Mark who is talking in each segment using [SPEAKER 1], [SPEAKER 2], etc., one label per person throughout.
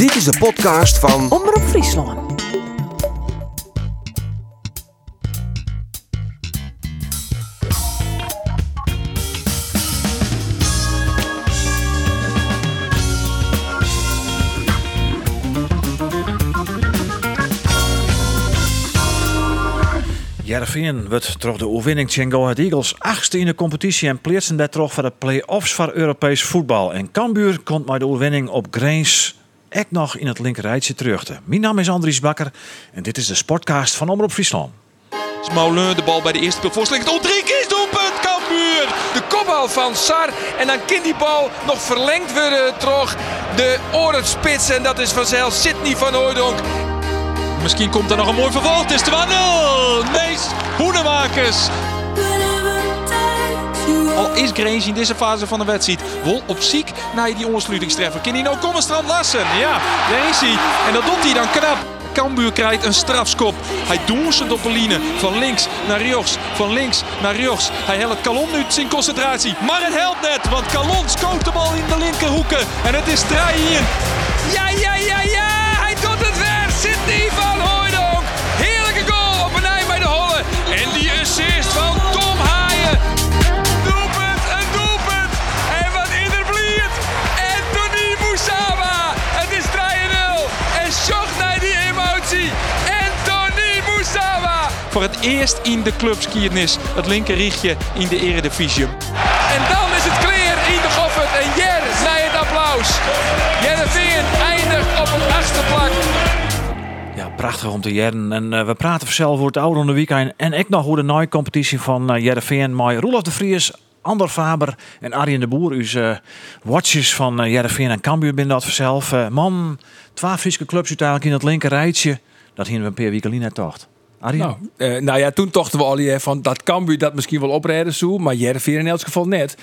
[SPEAKER 1] Dit is de podcast van
[SPEAKER 2] Omroep Friesland.
[SPEAKER 3] Jervin wordt toch de overwinning tegen Go Ahead Eagles achtste in de competitie en plaatsen daar voor de play-offs voor Europees voetbal. En Cambuur komt met de overwinning op Grains echt nog in het linkerrijtje terug. Mijn naam is Andries Bakker en dit is de sportcast van Omroep Friesland.
[SPEAKER 4] De bal bij de eerste pil voorslinkt. Oh, drie keer doelpunt, Cambuur! De kopbal van Sar. En dan kan die bal nog verlengd worden door de orenspits. En dat is vanzelf Sidney van Hooydonk. Misschien komt er nog een mooi vervolg. Het is 2-0. Mees Hoenemakers. Al is Grains in deze fase van de wedstrijd wol op ziek naar die ontsluitingstreffer. Kan hij nou komen, Strand Lassen? Ja, daar is hij. En dat doet hij dan knap. Cambuur krijgt een strafskop. Hij doet zijn doppeline van links naar rechts, van links naar rechts. Hij helpt Calon nu zijn concentratie. Maar het helpt net, want Calon scoot de bal in de linkerhoeken. En het is 3 Ja, ja, ja, ja! Voor het eerst in de clubskiernis het linker richtje in de eredivisie. En dan is het clear in de Goffert en Jer naar het applaus. Jereveen eindigt op het achtste.
[SPEAKER 3] Ja, prachtig om te jaren. En eh, we praten vanzelf over het oude weekend. En ik nog hoe de nieuwe competitie van uh, Jereveen. Maar Roelof de Vries, Ander Faber en Arjen de Boer. Uw uh, watches van uh, Jereveen en Cambuur binnen dat vanzelf. Man, twee Friese clubs uiteindelijk in het linker rijtje. Dat hingen we een paar weken tocht.
[SPEAKER 5] Nou, eh, nou ja, toen tochten we al hier van dat Cambuur dat misschien wel oprijden zo, maar Jereveen in elk geval net.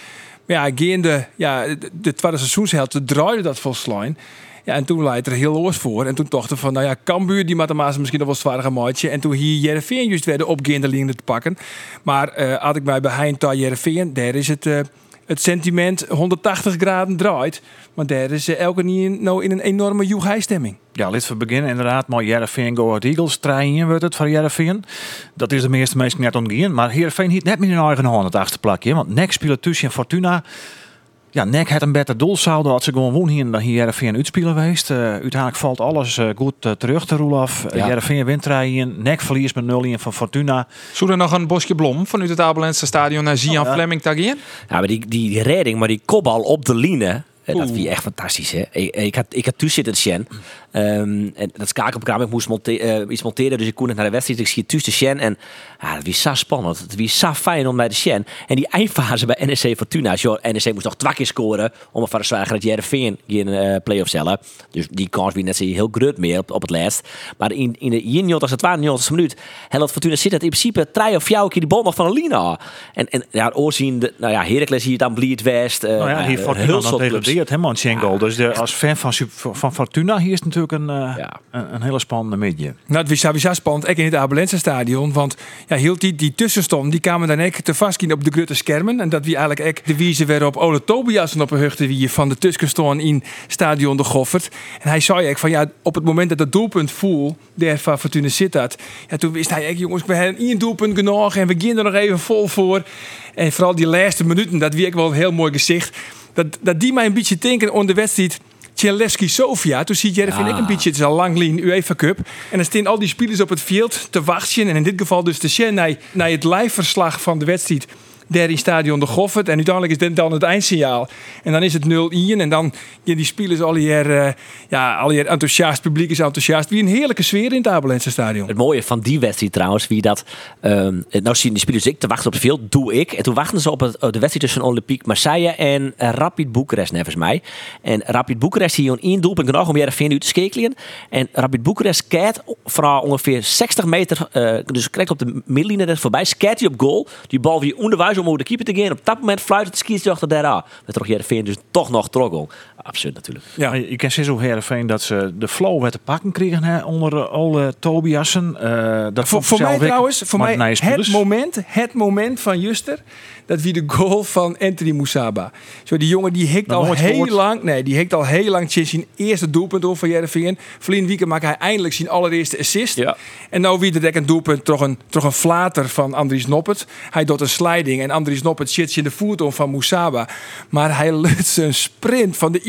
[SPEAKER 5] Maar ja, gaande ja, de, de tweede draaide dat volslijn. Ja, en toen leidt er heel oors voor. En toen tochten van, nou ja, Cambuur, die mathematische misschien nog wel zwaar maatje. En toen hier Jereveen juist werden op gaande te pakken. Maar uh, had ik mij bij Hein Jereveen, daar is het... Uh, het sentiment 180 graden draait. Maar daar is uh, elke niet nou in een enorme joeghijstemming.
[SPEAKER 3] Ja, laten we beginnen inderdaad met Jereveen Go Ahead Eagles. Trein wordt het voor Jereveen. Dat is de meeste mensen net ontgaan. Maar Jereveen heeft net meer in eigen hand het achtste plakje. Want Nek speelt tussen Fortuna. Ja, Nek had een beter doelsaldo als ze gewoon woon hier dan hier Jereveen uitspelen geweest. Uh, uiteindelijk valt alles uh, goed uh, terug te Roelof. Ja. Jereveen wint rijden. Nek verliest met 0 van Fortuna.
[SPEAKER 4] Zou er nog een bosje blom vanuit het Abelense stadion naar Zian oh, ja. Fleming tagien?
[SPEAKER 6] Ja, maar die, die, die redding, maar die kopbal op de line. Dat vind je echt fantastisch, hè? Ik, ik, had, ik had tussen zitten, Shen. Um, en dat schakelprogramma, ik moest monte uh, iets monteren, dus ik kon het naar de wedstrijd. Ik zie tussen Shen en ja, dat was zo spannend. Het was zo fijn om bij de Shen. En die eindfase bij NEC Fortuna. Joh, NEC moest nog twee keer scoren om te zwagen dat Jereveen geen uh, play-off cellen. Dus die kans wie net zo heel groot meer op, op het laatst. Maar in, in de 91 als het 92 minuut, Hellat Fortuna zit het in principe drie of jouw keer die bal nog van de Lina. En, en ja, oorzien, nou ja, Heracles hier dan Bliert West. Uh,
[SPEAKER 3] nou ja, hier Fortuna nog degradeert helemaal Schenkel. Ja. Dus de, als fan van, van Fortuna hier is het natuurlijk een, uh, ja. een, een, hele spannende midje.
[SPEAKER 5] Nou, het was sowieso spannend. Ik in het Abelense stadion. Want ja, hield die, die tussenstond, die kwamen dan echt te vast op de grote schermen. En dat wie eigenlijk echt de wijze weer op Ole Tobias en op een heugte wie van de tussenstond in stadion de Goffert. En hij zei echt van ja, op het moment dat het doelpunt voel, der van Fortuna zit dat. Ja, toen wist hij echt jongens, we hebben één doelpunt genoeg en we beginnen er nog even vol voor. En vooral die laatste minuten, dat wie ik wel een heel mooi gezicht dat, dat die mij een beetje denken aan de wedstrijd Celeski Sofia. Toen ziet Jerry ja. ik een beetje, het is al lang lien UEFA Cup. En dan staan al die spelers op het veld te wachten. En in dit geval dus te zien naar, naar het live verslag van de wedstrijd daar in stadion de Goffert. En uiteindelijk is dit dan het eindsignaal. En dan is het 0-1. En dan ja, die spelers al hier, uh, ja, al hier enthousiast. publiek is enthousiast. Wie een heerlijke sfeer in het Abelense stadion.
[SPEAKER 6] Het mooie van die wedstrijd trouwens, wie dat... Um, nou zien die spelers ik te wachten op het veld, doe ik. En toen wachten ze op, het, de wedstrijd tussen Olympique Marseille en Rapid Boekarest, nevens mij. En Rapid Boekarest hier één doelpunt genoeg om hier even uit te skekelen. En Rapid Boekarest keert van ongeveer 60 meter, uh, dus krijgt op de middenlijn er voorbij, skeert hij op goal. Die bal weer onderwijs om de keeper te gaan. Op dat moment fluit het achter daar aan. We toch Jereveen dus toch nog troggel. Absurd natuurlijk.
[SPEAKER 5] Ja.
[SPEAKER 3] Kan zien zo Heerenveen dat ze de flow werd te pakken kregen hè, onder de Ole Tobiassen. Eh, dat
[SPEAKER 5] Voor,
[SPEAKER 3] ik
[SPEAKER 5] mij
[SPEAKER 3] ook
[SPEAKER 5] trouwens, voor mij het
[SPEAKER 3] spelers.
[SPEAKER 5] moment, het moment van Juster, dat wie de goal van Anthony Moussaba. Zo die jongen die hikt al heel
[SPEAKER 3] gehoord.
[SPEAKER 5] lang, nee, die hikt al heel lang sinds zijn eerste doelpunt over van Jereveen. Verleden weekend maakt hij eindelijk zijn allereerste assist.
[SPEAKER 6] Ja.
[SPEAKER 5] En nou wie er een doelpunt, toch een, toch een flater van Andries Noppert. Hij doet een sliding en Andries Noppert zit in de voet om van Moussaba. Maar hij lukt zijn sprint van de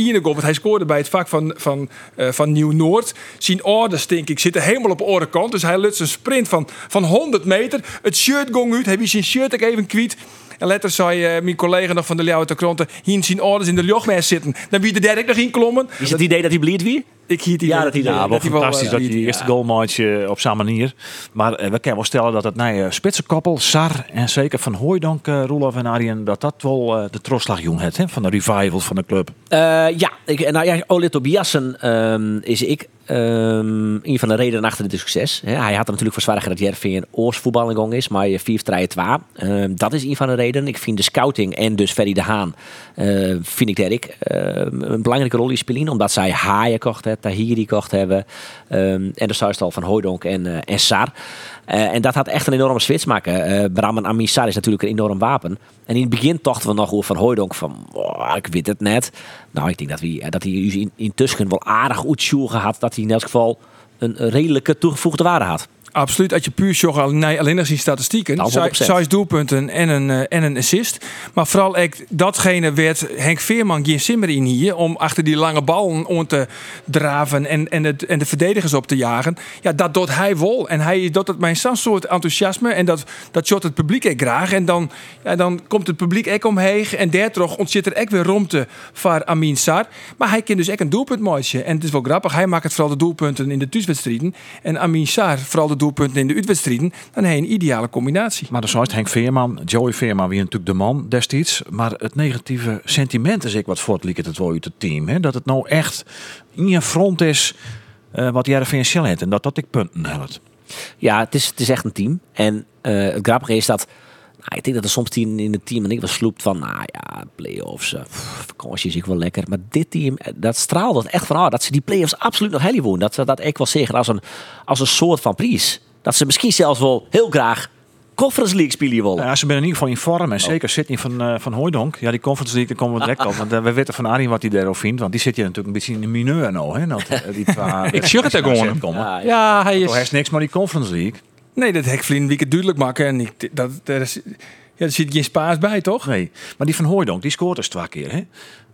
[SPEAKER 5] hij scoorde bij het vak van, van, eh, van Nieuw-Noord. Zijn oren stink ik, zitten helemaal op de orenkant. Dus hij lukt zijn sprint van, van 100 meter. Het shirt gong uit, heb je zijn shirt even kwijt. En later zei eh, mijn collega nog van de Leeuwen de Kronten, hier zien orders in de luchtmes zitten. Dan wie de derde nog in klommen.
[SPEAKER 6] Is het idee dat hij blied wie?
[SPEAKER 5] Ik hield die
[SPEAKER 6] Ja, dat hij-
[SPEAKER 3] Ja, wel fantastisch
[SPEAKER 5] eh,
[SPEAKER 3] dat die
[SPEAKER 5] liet,
[SPEAKER 3] eerste
[SPEAKER 5] ja.
[SPEAKER 3] goalmatje op zijn manier. Maar eh, we kunnen wel stellen dat het nee, spitsenkoppel, Sar en zeker van Hooijdonk, uh, Roelof en Arjen, dat dat wel eh, de trosslagjoen heeft hè, van de revival van de club.
[SPEAKER 6] Eh, ja, ik, nou ja, Ole Tobiasen ehm, is ik ehm, een van de redenen achter dit succes. Hè, hij had er natuurlijk voor zwaar dat Jervin een oorsvoetballing is, maar je 4 3 2 Ehm, Dat is een van de redenen. Ik vind de scouting en dus Ferry de Haan, eh, vind ik ehm, een belangrijke rol in spelen, omdat zij Haaien kocht hebben, Tahiri kocht hebben en de zuistal van Hooidonk en, eh, en Sar. Eh, en dat had echt een enorme switch maken. Eh Bram en Amin Sar is natuurlijk een enorm wapen. En in het begin dachten we nog over van Hooidonk van, "Oh, ik weet het net. Nou, ik denk dat, we, dat hij in, intussen wel aardig goed had. Dat hij in elk geval een redelijke toegevoegde waarde had.
[SPEAKER 5] Absoluut, als je puur zocht alleen als die statistieken.
[SPEAKER 6] Nou,
[SPEAKER 5] Zij-
[SPEAKER 6] 100%.
[SPEAKER 5] Zes doelpunten en een, eh, en een assist. Maar vooral ik, datgene werd Henk Veerman geen simmer in hier. Om achter die lange bal om te draven en, en, het, en de verdedigers op te jagen. Ja, dat doet hij wel. En hij doet het met zo'n soort enthousiasme. En dat, dat shot het publiek ook graag. En dan, ja, dan komt het publiek ook omheen. En daardoor ontzit er ook weer romte voor Amin Sar. Maar hij kan dus ook een doelpunt. En het is wel grappig. Hij maakt vooral de doelpunten in de thuiswedstrijden. En Amin Sar vooral de doelpunten in de uitwedstrijden. Dan heb je een ideale combinatie.
[SPEAKER 3] Maar dan zoals Henk Veerman, Joey Veerman, wie natuurlijk de man destijds. Maar het negatieve sentiment is ik wat voortlieket het wel uit het team. Hè? Dat het nou echt in je front is eh, wat Jereveen Shell heeft. En dat dat ik punten helpt.
[SPEAKER 6] Ja, het is, het is echt een team. En eh, het grappige is dat. Nou, ik denk dat er soms team in het team en ik was sloept van, nou ja, play-offs, eh, pff, vakantie is ik wel lekker. Maar dit team, eh, dat straalde echt van, ah, dat ze die play-offs absoluut nog helly wonen. Dat ze dat ik wel zeggen als een, als een soort van prijs. Dat ze misschien zelfs wel heel graag Conference League spelen willen.
[SPEAKER 3] Ja, ze zijn in ieder geval in vorm. En zeker Sydney van, eh van Hooijdonk. Ja, die Conference League, daar komen we direct op. Want eh, we weten van Arjen wat hij daarover vindt. Want die zit hier natuurlijk een beetje in de mineur nou. Hè? Dat, eh, die
[SPEAKER 4] Ik zeg het
[SPEAKER 3] wedstrijden
[SPEAKER 4] gewoon.
[SPEAKER 3] komen.
[SPEAKER 6] Ja,
[SPEAKER 4] Ja, hij is...
[SPEAKER 3] is niks maar die Conference League.
[SPEAKER 5] Nee, dat hek Vlien week het duidelijk maken. En ik, dat, daar is, ja, er zit geen spaas bij, toch?
[SPEAKER 3] Nee, maar die van Hooijdonk, die scoort dus twee keer. Hè?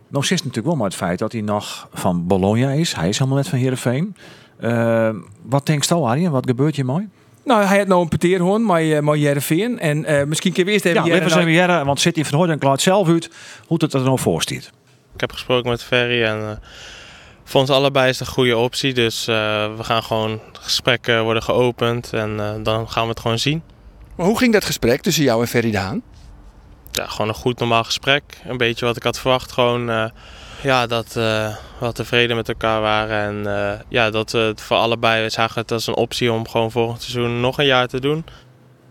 [SPEAKER 3] Nou zit natuurlijk wel maar het feit dat hij nog van Bologna is. Hij is helemaal net van Heerenveen. Eh, wat denkst du, Arjen? Wat gebeurt je mooi?
[SPEAKER 5] Nou, hij had nou een peteerhoorn, maar uh, maar Jereveen. En eh, misschien kun je eerst even...
[SPEAKER 3] Ja, even zijn we Jerre, want City van Hooijdonk laat zelf uit hoe het er nou voor staat.
[SPEAKER 1] Ik heb gesproken met Ferry en eh voor ons allebei is het een goede optie. Dus eh, we gaan gewoon, gesprekken worden geopend en eh, dan gaan we het gewoon zien.
[SPEAKER 5] Maar hoe ging dat gesprek tussen jou en Ferry Daan?
[SPEAKER 1] Ja, gewoon een goed normaal gesprek. Een beetje wat ik had verwacht. Gewoon eh, ja, dat we tevreden met elkaar waren. En ja, dat we het voor allebei we zagen het als een optie om gewoon volgend seizoen nog een jaar te doen.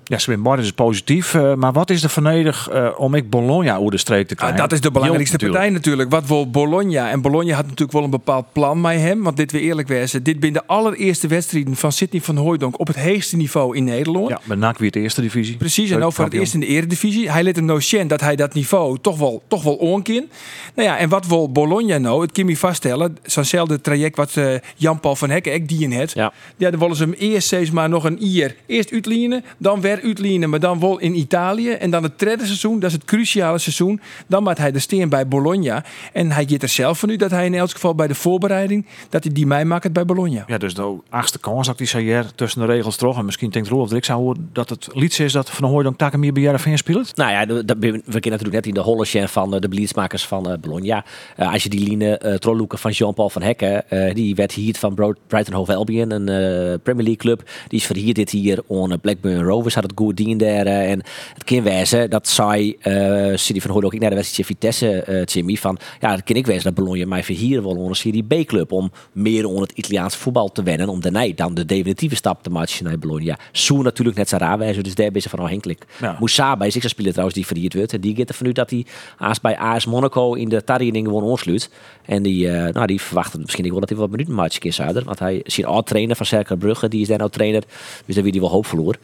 [SPEAKER 3] Ja, Sven Bart is positief. eh, maar wat is er vernedig eh om ik Bologna over de streep te
[SPEAKER 5] Ah,
[SPEAKER 3] krijgen?
[SPEAKER 5] dat is de belangrijkste
[SPEAKER 3] Jong,
[SPEAKER 5] partij natuurlijk. Wat wil Bologna? En Bologna had natuurlijk wel een bepaald plan met hem. Want dit weer eerlijk wezen. Dit zijn de allereerste wedstrijden van Sidney van Hooijdonk op het hoogste niveau in Nederland.
[SPEAKER 3] Ja, met NAC weer de eerste divisie.
[SPEAKER 5] Precies, en ook voor het eerst in de eredivisie. Hij liet hem nou zien dat hij dat niveau toch wel, toch wel onkin. Nou ja, en wat wil Bologna nou? Het kan je vaststellen. Zo'nzelfde traject wat eh, Jan-Paul van Hekken die in het.
[SPEAKER 6] Ja.
[SPEAKER 5] Ja, dan willen ze hem eerst steeds maar nog een ier. Eerst uitlenen, dan weer uitlenen, maar dan wel in Italië. En dan het derde seizoen, dat is het cruciale seizoen. Dan maakt hij de steen bij Bologna. En hij gaat er zelf van nu dat hij in elk geval bij de voorbereiding, dat hij die mij maakt bij Bologna.
[SPEAKER 3] Ja, dus de achtste kans dat hier tussen de regels toch. En misschien denkt Rolf dat ik zou horen dat het lied is dat Van Hooijdonk takken meer bij Jereveen speelt.
[SPEAKER 6] Nou ja, de- we kennen natuurlijk net in de holletje van eh, de bleedsmakers van eh, Bologna. Eh, als je die line uh, trolloeken van Jean-Paul van Hekken, eh, die werd hier van Brighton Hove Albion, een eh, Premier League club. Die is verhierd dit hier on Blackburn Rovers, het goed dien daar. eh, en het kan wezen, dat zei eh Cindy van Hooyd ook ik naar de wedstrijd Vitesse, eh Jimmy, van ja, het kan ik wezen dat Bologna mij verhieren wil onder een Serie B-club om meer onder het Italiaanse voetbal te wennen, om daarna dan de definitieve stap te maken naar Bologna. Zo natuurlijk net zo raar wezen, dus daar ben ze van afhankelijk.
[SPEAKER 3] Ja.
[SPEAKER 6] Moussaba is een speler trouwens die verhierd wordt. En die gaat ervan uit dat hij aas bij AS Monaco in de training gewoon ontsluit. En die, eh, nou, die verwachten misschien wel dat hij wat minuten maakt in Zuider. Want hij is een oud-trainer van Cercle Brugge, die is daar nou trainer. Dus daar wie hij wel hoop verloor.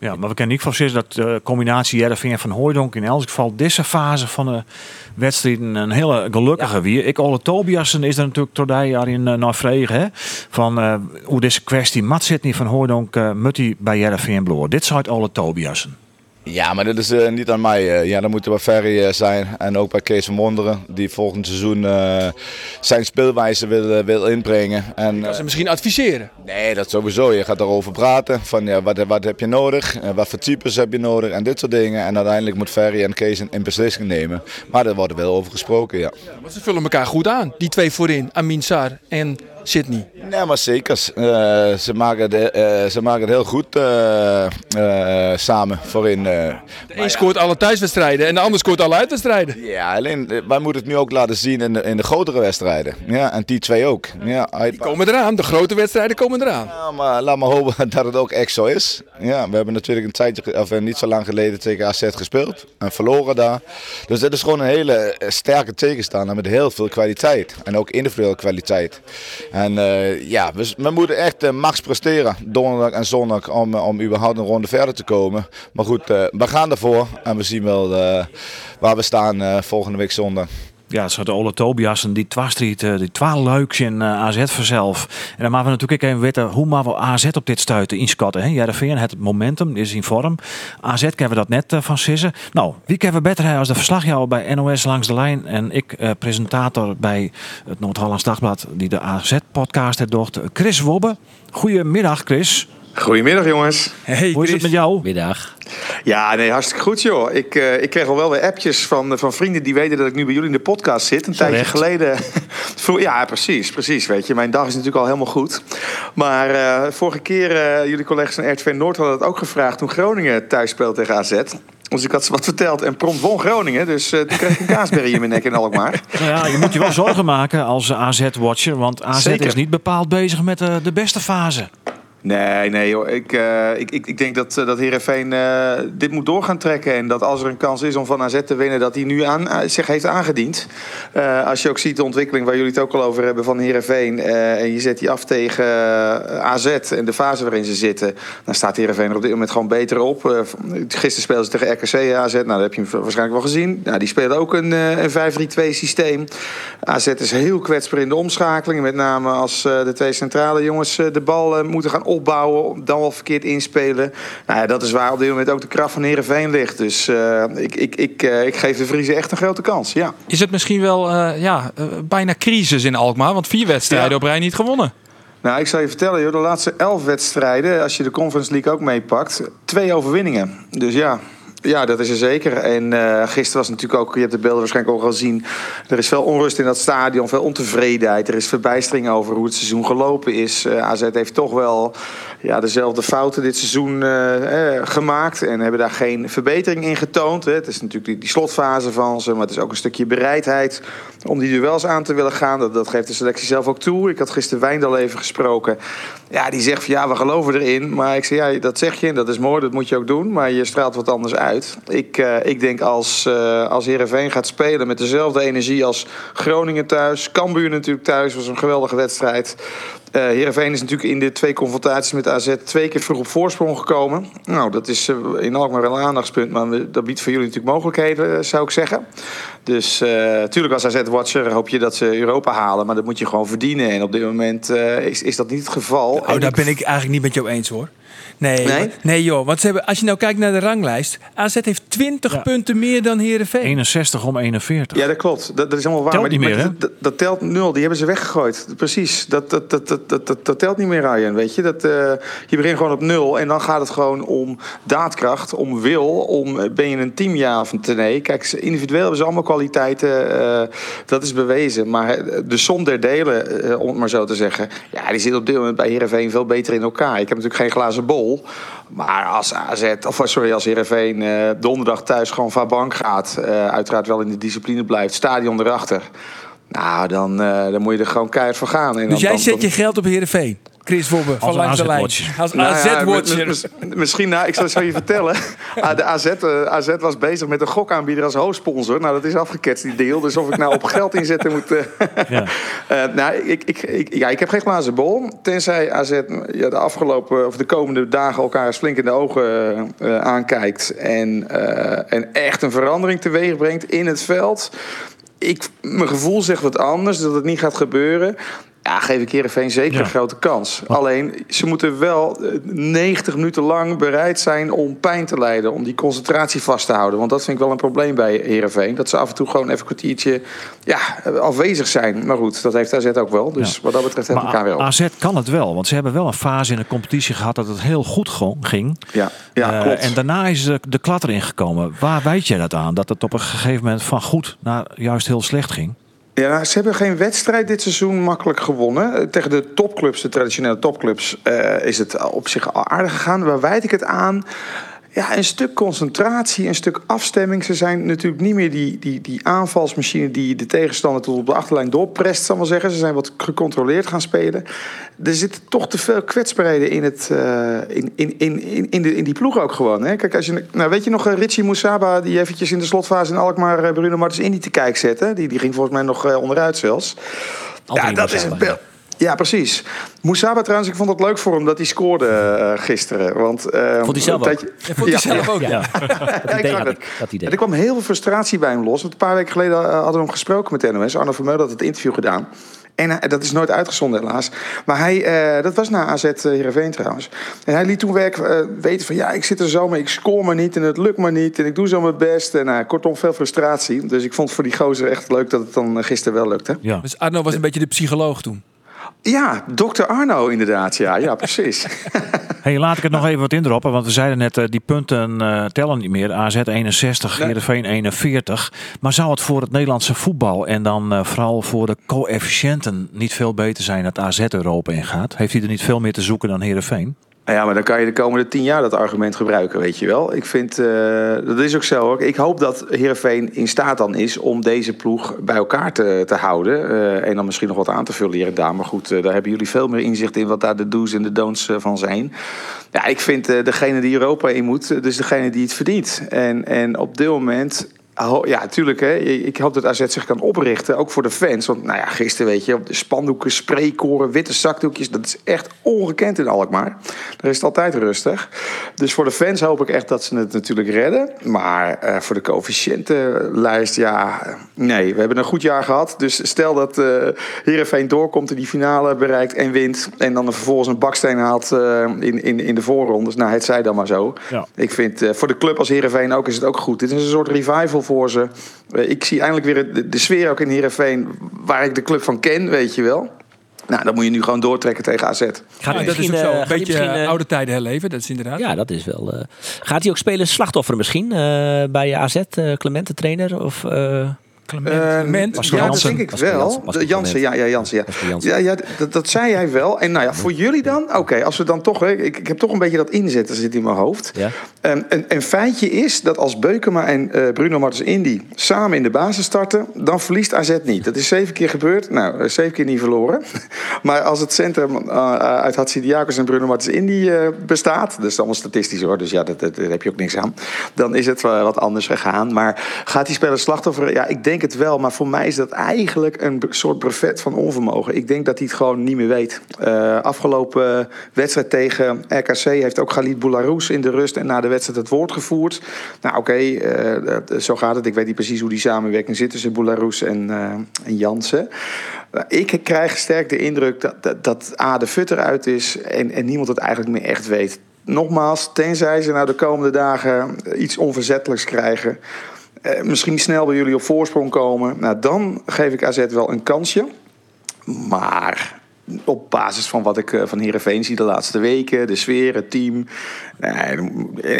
[SPEAKER 3] Ja, maar we kennen niet voorzien dat de combinatie Jervin en Van Hooijdonk in elk geval deze fase van de wedstrijd een hele gelukkige wie. Ik Ole Tobiasen is er natuurlijk tot daar in uh, naar vregen, hè? Van eh, hoe deze kwestie mat zit niet van Hooijdonk uh, moet hij bij Jervin bloor. Dit zou het Ole Tobiasen.
[SPEAKER 2] Ja, maar dat is uh, niet aan mij. Uh, ja, dan moeten we Ferry uh, zijn en ook bij Kees van Wonderen, die volgend seizoen zijn speelwijze wil, wil inbrengen. En,
[SPEAKER 5] kan ze misschien adviseren?
[SPEAKER 2] Nee, dat sowieso. Je gaat erover praten. Van ja, wat, wat heb je nodig? wat voor types heb je nodig? En dit soort dingen. En uiteindelijk moet Ferry en Kees een, een beslissing nemen. Maar daar wordt wel over gesproken, ja.
[SPEAKER 5] ja maar ze vullen elkaar goed aan, die twee voorin, Amin Sar en Sydney.
[SPEAKER 2] Nee, maar zeker. Uh, ze, maken de, uh, ze maken het heel goed uh, samen voorin.
[SPEAKER 5] de een scoort alle thuiswedstrijden en de ander scoort alle uitwedstrijden.
[SPEAKER 2] Ja, alleen wij moeten het nu ook laten zien in de, in de grotere wedstrijden. Ja, en die twee ook. Ja,
[SPEAKER 5] die komen eraan, de grote wedstrijden komen eraan.
[SPEAKER 2] Ja, maar laat maar hopen dat het ook echt zo is. Ja, we hebben natuurlijk een tijdje, of niet zo lang geleden tegen AZ gespeeld en verloren daar. Dus dit is gewoon een hele sterke tegenstander met heel veel kwaliteit. En ook individuele kwaliteit. En uh, ja, we, we, moeten echt uh, max presteren donderdag en zondag om, om überhaupt een ronde verder te komen. Maar goed, we gaan ervoor en we zien wel waar we staan volgende week zondag.
[SPEAKER 3] Ja, zo de Ole Tobiasen, die twastriet, die twaalf leuks in uh, AZ vanzelf. En dan maken we natuurlijk even weten hoe maar we AZ op dit stuiten inschatten. Jereveen het momentum, is in vorm. AZ kennen we dat net uh, van Sissen. Nou, wie kennen we beter als de verslagjouwer bij NOS Langs de Lijn en ik presentator bij het Noord-Hollands Dagblad die de AZ-podcast heeft docht. Chris Wobbe. Goedemiddag Chris.
[SPEAKER 7] Goedemiddag jongens.
[SPEAKER 3] Hey, Hoe is het met jou?
[SPEAKER 6] Middag.
[SPEAKER 7] Ja, nee, hartstikke goed joh. Ik, uh, ik kreeg al wel weer appjes van, van vrienden die weten dat ik nu bij jullie in de podcast zit. Een tijdje geleden. ja, precies, precies. Weet je, mijn dag is natuurlijk al helemaal goed. Maar uh, vorige keer, uh, jullie collega's van RTV Noord hadden het ook gevraagd toen Groningen thuis speelde tegen AZ. Dus ik had ze wat verteld en prompt won Groningen. Dus uh, toen kreeg ik een kaasberry in mijn nek in Alkmaar.
[SPEAKER 3] Nou ja, je moet je wel zorgen maken als AZ-watcher. Want AZ
[SPEAKER 7] Zeker.
[SPEAKER 3] is niet bepaald bezig met de, de beste fase.
[SPEAKER 7] Nee, nee joh. Ik, uh, ik, ik, ik denk dat, dat Heerenveen uh, dit moet door gaan trekken. En dat als er een kans is om van AZ te winnen, dat hij nu aan, zich heeft aangediend. als je ook ziet de ontwikkeling waar jullie het ook al over hebben van Heerenveen. en je zet die af tegen AZ en de fase waarin ze zitten. Dan staat Heerenveen er op dit moment gewoon beter op. gisteren speelden ze tegen RKC AZ. Nou, dat heb je waarschijnlijk wel gezien. Nou, die spelen ook een, een 5-3-2 systeem. AZ is heel kwetsbaar in de omschakeling. Met name als de twee centrale jongens de bal moeten gaan opbouwen, dan wel verkeerd inspelen. Nou ja, dat is waar op dit moment ook de kracht van Heerenveen ligt. Dus uh, ik, ik, ik, uh, ik geef de Vriezen echt een grote kans, ja.
[SPEAKER 5] Is het misschien wel uh, ja, bijna crisis in Alkmaar? Want vier wedstrijden ja. op rij niet gewonnen.
[SPEAKER 7] Nou, ik zal je vertellen, joh, de laatste elf wedstrijden, als je de Conference League ook meepakt, twee overwinningen. Dus ja, ja, dat is er zeker. En uh, gisteren was natuurlijk ook, je hebt de beelden waarschijnlijk ook al gezien. Er is veel onrust in dat stadion, veel ontevredenheid. Er is verbijstering over hoe het seizoen gelopen is. Uh, AZ heeft toch wel ja, dezelfde fouten dit seizoen eh, gemaakt. En hebben daar geen verbetering in getoond. Hè. Het is natuurlijk die, slotfase van ze, maar het is ook een stukje bereidheid om die duels aan te willen gaan. Dat, dat geeft de selectie zelf ook toe. Ik had gisteren Wijndal even gesproken. Ja, die zegt van ja, we geloven erin. Maar ik zeg ja, dat zeg je en dat is mooi, dat moet je ook doen. Maar je straalt wat anders uit. Ik, uh, ik denk als, uh, als Heerenveen gaat spelen met dezelfde energie als Groningen thuis. Cambuur natuurlijk thuis, was een geweldige wedstrijd. Uh, Heerenveen is natuurlijk in de twee confrontaties met AZ twee keer vroeg op voorsprong gekomen. Nou, dat is uh, in Alkmaar wel een aandachtspunt, maar dat biedt voor jullie natuurlijk mogelijkheden, zou ik zeggen. Dus natuurlijk als AZ-watcher hoop je dat ze Europa halen, maar dat moet je gewoon verdienen. En op dit moment is, is dat niet het geval.
[SPEAKER 5] Oh, daar ben ik eigenlijk niet met jou eens hoor. Nee, nee? nee joh. Want ze hebben, als je nou kijkt naar de ranglijst, AZ heeft 20 ja. punten meer dan Heerenveen.
[SPEAKER 3] 61 om 41.
[SPEAKER 7] Ja, dat klopt. Dat, dat is allemaal waar.
[SPEAKER 3] Telt niet
[SPEAKER 7] maar,
[SPEAKER 3] meer,
[SPEAKER 7] dat, dat, dat, telt nul. Die hebben ze weggegooid. Precies. Dat, dat, dat, dat, dat, dat, dat telt niet meer, Ryan. Weet je, dat, uh, je begint gewoon op nul en dan gaat het gewoon om daadkracht, om wil, om ben je een team ja of nee. Kijk, individueel hebben ze allemaal kwaliteiten. Uh, dat is bewezen. Maar de som der delen, uh, om het maar zo te zeggen, ja, die zit op dit moment bij Heerenveen veel beter in elkaar. Ik heb natuurlijk geen glazen glazen Maar als AZ, of sorry, als Heerenveen eh, donderdag thuis gewoon van bank gaat... eh, uiteraard wel in de discipline blijft, stadion erachter... Nou, dan, eh, dan moet je er gewoon keihard voor gaan. En
[SPEAKER 5] Dus
[SPEAKER 7] dan-
[SPEAKER 5] jij
[SPEAKER 7] dan-
[SPEAKER 5] zet je geld op Heerenveen? Chris Wobbe van
[SPEAKER 3] Als
[SPEAKER 5] Langs de Lijn. Als
[SPEAKER 7] Nou ja,
[SPEAKER 5] AZ-watcher.
[SPEAKER 7] mis- mis- Misschien, nou, ik zal het zo je vertellen. Ah, De AZ, eh, AZ was bezig met een gokaanbieder als hoofdsponsor. Nou, dat is afgeketst, die deal. Dus of ik nou op geld inzetten moet... eh,
[SPEAKER 3] Ja.
[SPEAKER 7] eh, nou, ik, ik, ik, ja, ik heb geen glazen bol. Tenzij AZ ja, de afgelopen of de komende dagen elkaar eens flink in de ogen aankijkt. En, eh, en echt een verandering teweeg brengt in het veld. Ik, mijn gevoel zegt wat anders, dat het niet gaat gebeuren. Ja, geef ik Heerenveen zeker
[SPEAKER 3] Ja.
[SPEAKER 7] een grote kans. Alleen, ze moeten wel eh, 90 minuten lang bereid zijn om pijn te lijden. Om die concentratie vast te houden. Want dat vind ik wel een probleem bij Heerenveen. Dat ze af en toe gewoon even een kwartiertje ja, afwezig zijn. Maar goed, dat heeft AZ ook wel. Dus
[SPEAKER 3] Ja.
[SPEAKER 7] wat dat betreft hebben we elkaar op.
[SPEAKER 3] AZ kan het wel, want ze hebben wel een fase in de competitie gehad dat het heel goed go- ging.
[SPEAKER 7] Ja, ja
[SPEAKER 3] Eh,
[SPEAKER 7] klopt.
[SPEAKER 3] en daarna is de, de klat erin gekomen. Waar weet jij dat aan? Dat het op een gegeven moment van goed naar juist heel slecht ging?
[SPEAKER 7] Ja, ze hebben geen wedstrijd dit seizoen makkelijk gewonnen. Eh, Tegen de topclubs, de traditionele topclubs, eh, is het op zich al aardig gegaan. Waar wijd ik het aan? Ja, een stuk concentratie, een stuk afstemming. Ze zijn natuurlijk niet meer die, die, die aanvalsmachine die de tegenstander tot op de achterlijn doorprest, zal maar zeggen. Ze zijn wat gecontroleerd gaan spelen. Er zitten toch te veel kwetsbaarheden in, het, eh, in, in, in, in, in, de, in die ploeg ook gewoon. Hè? Kijk, als je, nou, weet je nog, eh, Richie Moussaba, die eventjes in de slotfase in Alkmaar eh, Bruno Martens Indy te kijken zette. Die, die ging volgens mij nog onderuit zelfs. Ja, dat is beeld. Ja, precies. Moussaba trouwens, ik vond het leuk voor hem dat hij scoorde eh, gisteren. Want, eh,
[SPEAKER 6] Vond hij zelf ook?
[SPEAKER 7] tijdje-
[SPEAKER 5] Ja, vond hij zelf ook.
[SPEAKER 6] Ja,
[SPEAKER 7] Ja,
[SPEAKER 6] dat
[SPEAKER 7] ik
[SPEAKER 6] had
[SPEAKER 7] het.
[SPEAKER 6] ik. Dat idee.
[SPEAKER 7] En er kwam heel veel frustratie bij hem los. Want een paar weken geleden eh, hadden we hem gesproken met NOS. Arno Vermeulen had het interview gedaan. En hij- dat is nooit uitgezonden helaas. Maar hij, eh, dat was na AZ Heerenveen trouwens. En hij liet toen werk, eh, weten van... ja, ik zit er zo mee, ik scoor maar niet en het lukt maar niet... en ik doe zo mijn best. En uh, kortom, veel frustratie. Dus ik vond voor die gozer echt leuk dat het dan eh, gisteren wel lukte.
[SPEAKER 3] Ja.
[SPEAKER 5] Dus Arno was een beetje de psycholoog toen.
[SPEAKER 7] Ja, dokter Arno inderdaad. Ja, ja precies.
[SPEAKER 3] Hey, laat ik het nog even wat indroppen, want we zeiden net, eh, die punten eh, tellen niet meer. AZ 61,
[SPEAKER 7] Nee.
[SPEAKER 3] Heerenveen 41. Maar zou het voor het Nederlandse voetbal en dan eh, vooral voor de coëfficiënten niet veel beter zijn dat AZ Europa ingaat? Heeft hij er niet veel meer te zoeken dan Heerenveen?
[SPEAKER 7] Nou ja, maar dan kan je de komende tien jaar dat argument gebruiken, weet je wel. Ik vind, eh, dat is ook zo hoor. Ik hoop dat Heerenveen in staat dan is om deze ploeg bij elkaar te, te houden. Eh, en dan misschien nog wat aan te vullen hier en daar. Maar goed, eh, daar hebben jullie veel meer inzicht in wat daar de do's en de don'ts van zijn. Ja, ik vind degene die Europa in moet, dus degene die het verdient. En, en op dit moment Ja, natuurlijk. Hè. Ik hoop dat AZ zich kan oprichten, ook voor de fans. Want nou ja, gisteren weet je, op de spandoeken, spreekkoren, witte zakdoekjes... dat is echt ongekend in Alkmaar. Daar is het altijd rustig. Dus voor de fans hoop ik echt dat ze het natuurlijk redden. Maar eh, voor de coëfficiëntenlijst, ja... Nee, we hebben een goed jaar gehad. Dus stel dat eh Heerenveen doorkomt en die finale bereikt en wint... en dan vervolgens een baksteen haalt eh, in, in, in de voorrondes. Nou, het zij dan maar zo.
[SPEAKER 3] Ja.
[SPEAKER 7] Ik vind eh, voor de club als Heerenveen ook is het ook goed. Dit is een soort revival voor ze. Eh, ik zie eindelijk weer de, de sfeer ook in Heerenveen... waar ik de club van ken, weet je wel. Nou, dan moet je nu gewoon doortrekken tegen AZ.
[SPEAKER 6] Gaat
[SPEAKER 5] Ja, dat is ook zo.
[SPEAKER 6] eh,
[SPEAKER 5] Een beetje eh, oude tijden herleven, dat is inderdaad.
[SPEAKER 6] Ja, dat is wel. eh, gaat hij ook spelen slachtoffer misschien eh, bij AZ, eh Clemente trainer? Of, eh,
[SPEAKER 5] Clement.
[SPEAKER 3] Pascal
[SPEAKER 7] ja, dat denk ik wel.
[SPEAKER 6] Jansen,
[SPEAKER 7] ja, ja, Jansen, ja. Ja, ja dat, dat zei hij wel. En nou ja, voor jullie dan? Oké, als we dan toch... hè, Ik, ik heb toch een beetje dat inzetten zit in mijn hoofd.
[SPEAKER 6] ja?
[SPEAKER 7] Um, een, een feitje is dat als Beukema en eh, Bruno Martens Indy samen in de basis starten, dan verliest AZ niet. Dat is zeven keer gebeurd. Nou, eh, zeven keer niet verloren. maar als het centrum uh, uit Hatsidiakos en Bruno Martens Indy uh, bestaat, dat is allemaal statistisch hoor, dus ja, dat, dat, daar heb je ook niks aan. Dan is het uh, wat anders gegaan. Maar gaat die speler slachtoffer? Ja, ik denk het wel. Maar voor mij is dat eigenlijk een soort brevet van onvermogen. Ik denk dat hij het gewoon niet meer weet. Uh, afgelopen wedstrijd tegen RKC heeft ook Khalid Boularus in de rust en na de wedstrijd het woord gevoerd. Nou, oké, okay, uh, zo gaat het. Ik weet niet precies hoe die samenwerking zit tussen Boularus en, en Jansen. Ik krijg sterk de indruk dat, dat, dat A, de fut eruit is en, en niemand het eigenlijk meer echt weet. Nogmaals, tenzij ze nou de komende dagen iets onverzettelijks krijgen. Uh, misschien snel bij jullie op voorsprong komen. Nou, dan geef ik AZ wel een kansje. Maar op basis van wat ik van Heerenveen zie de laatste weken, de sfeer, het team. Nee,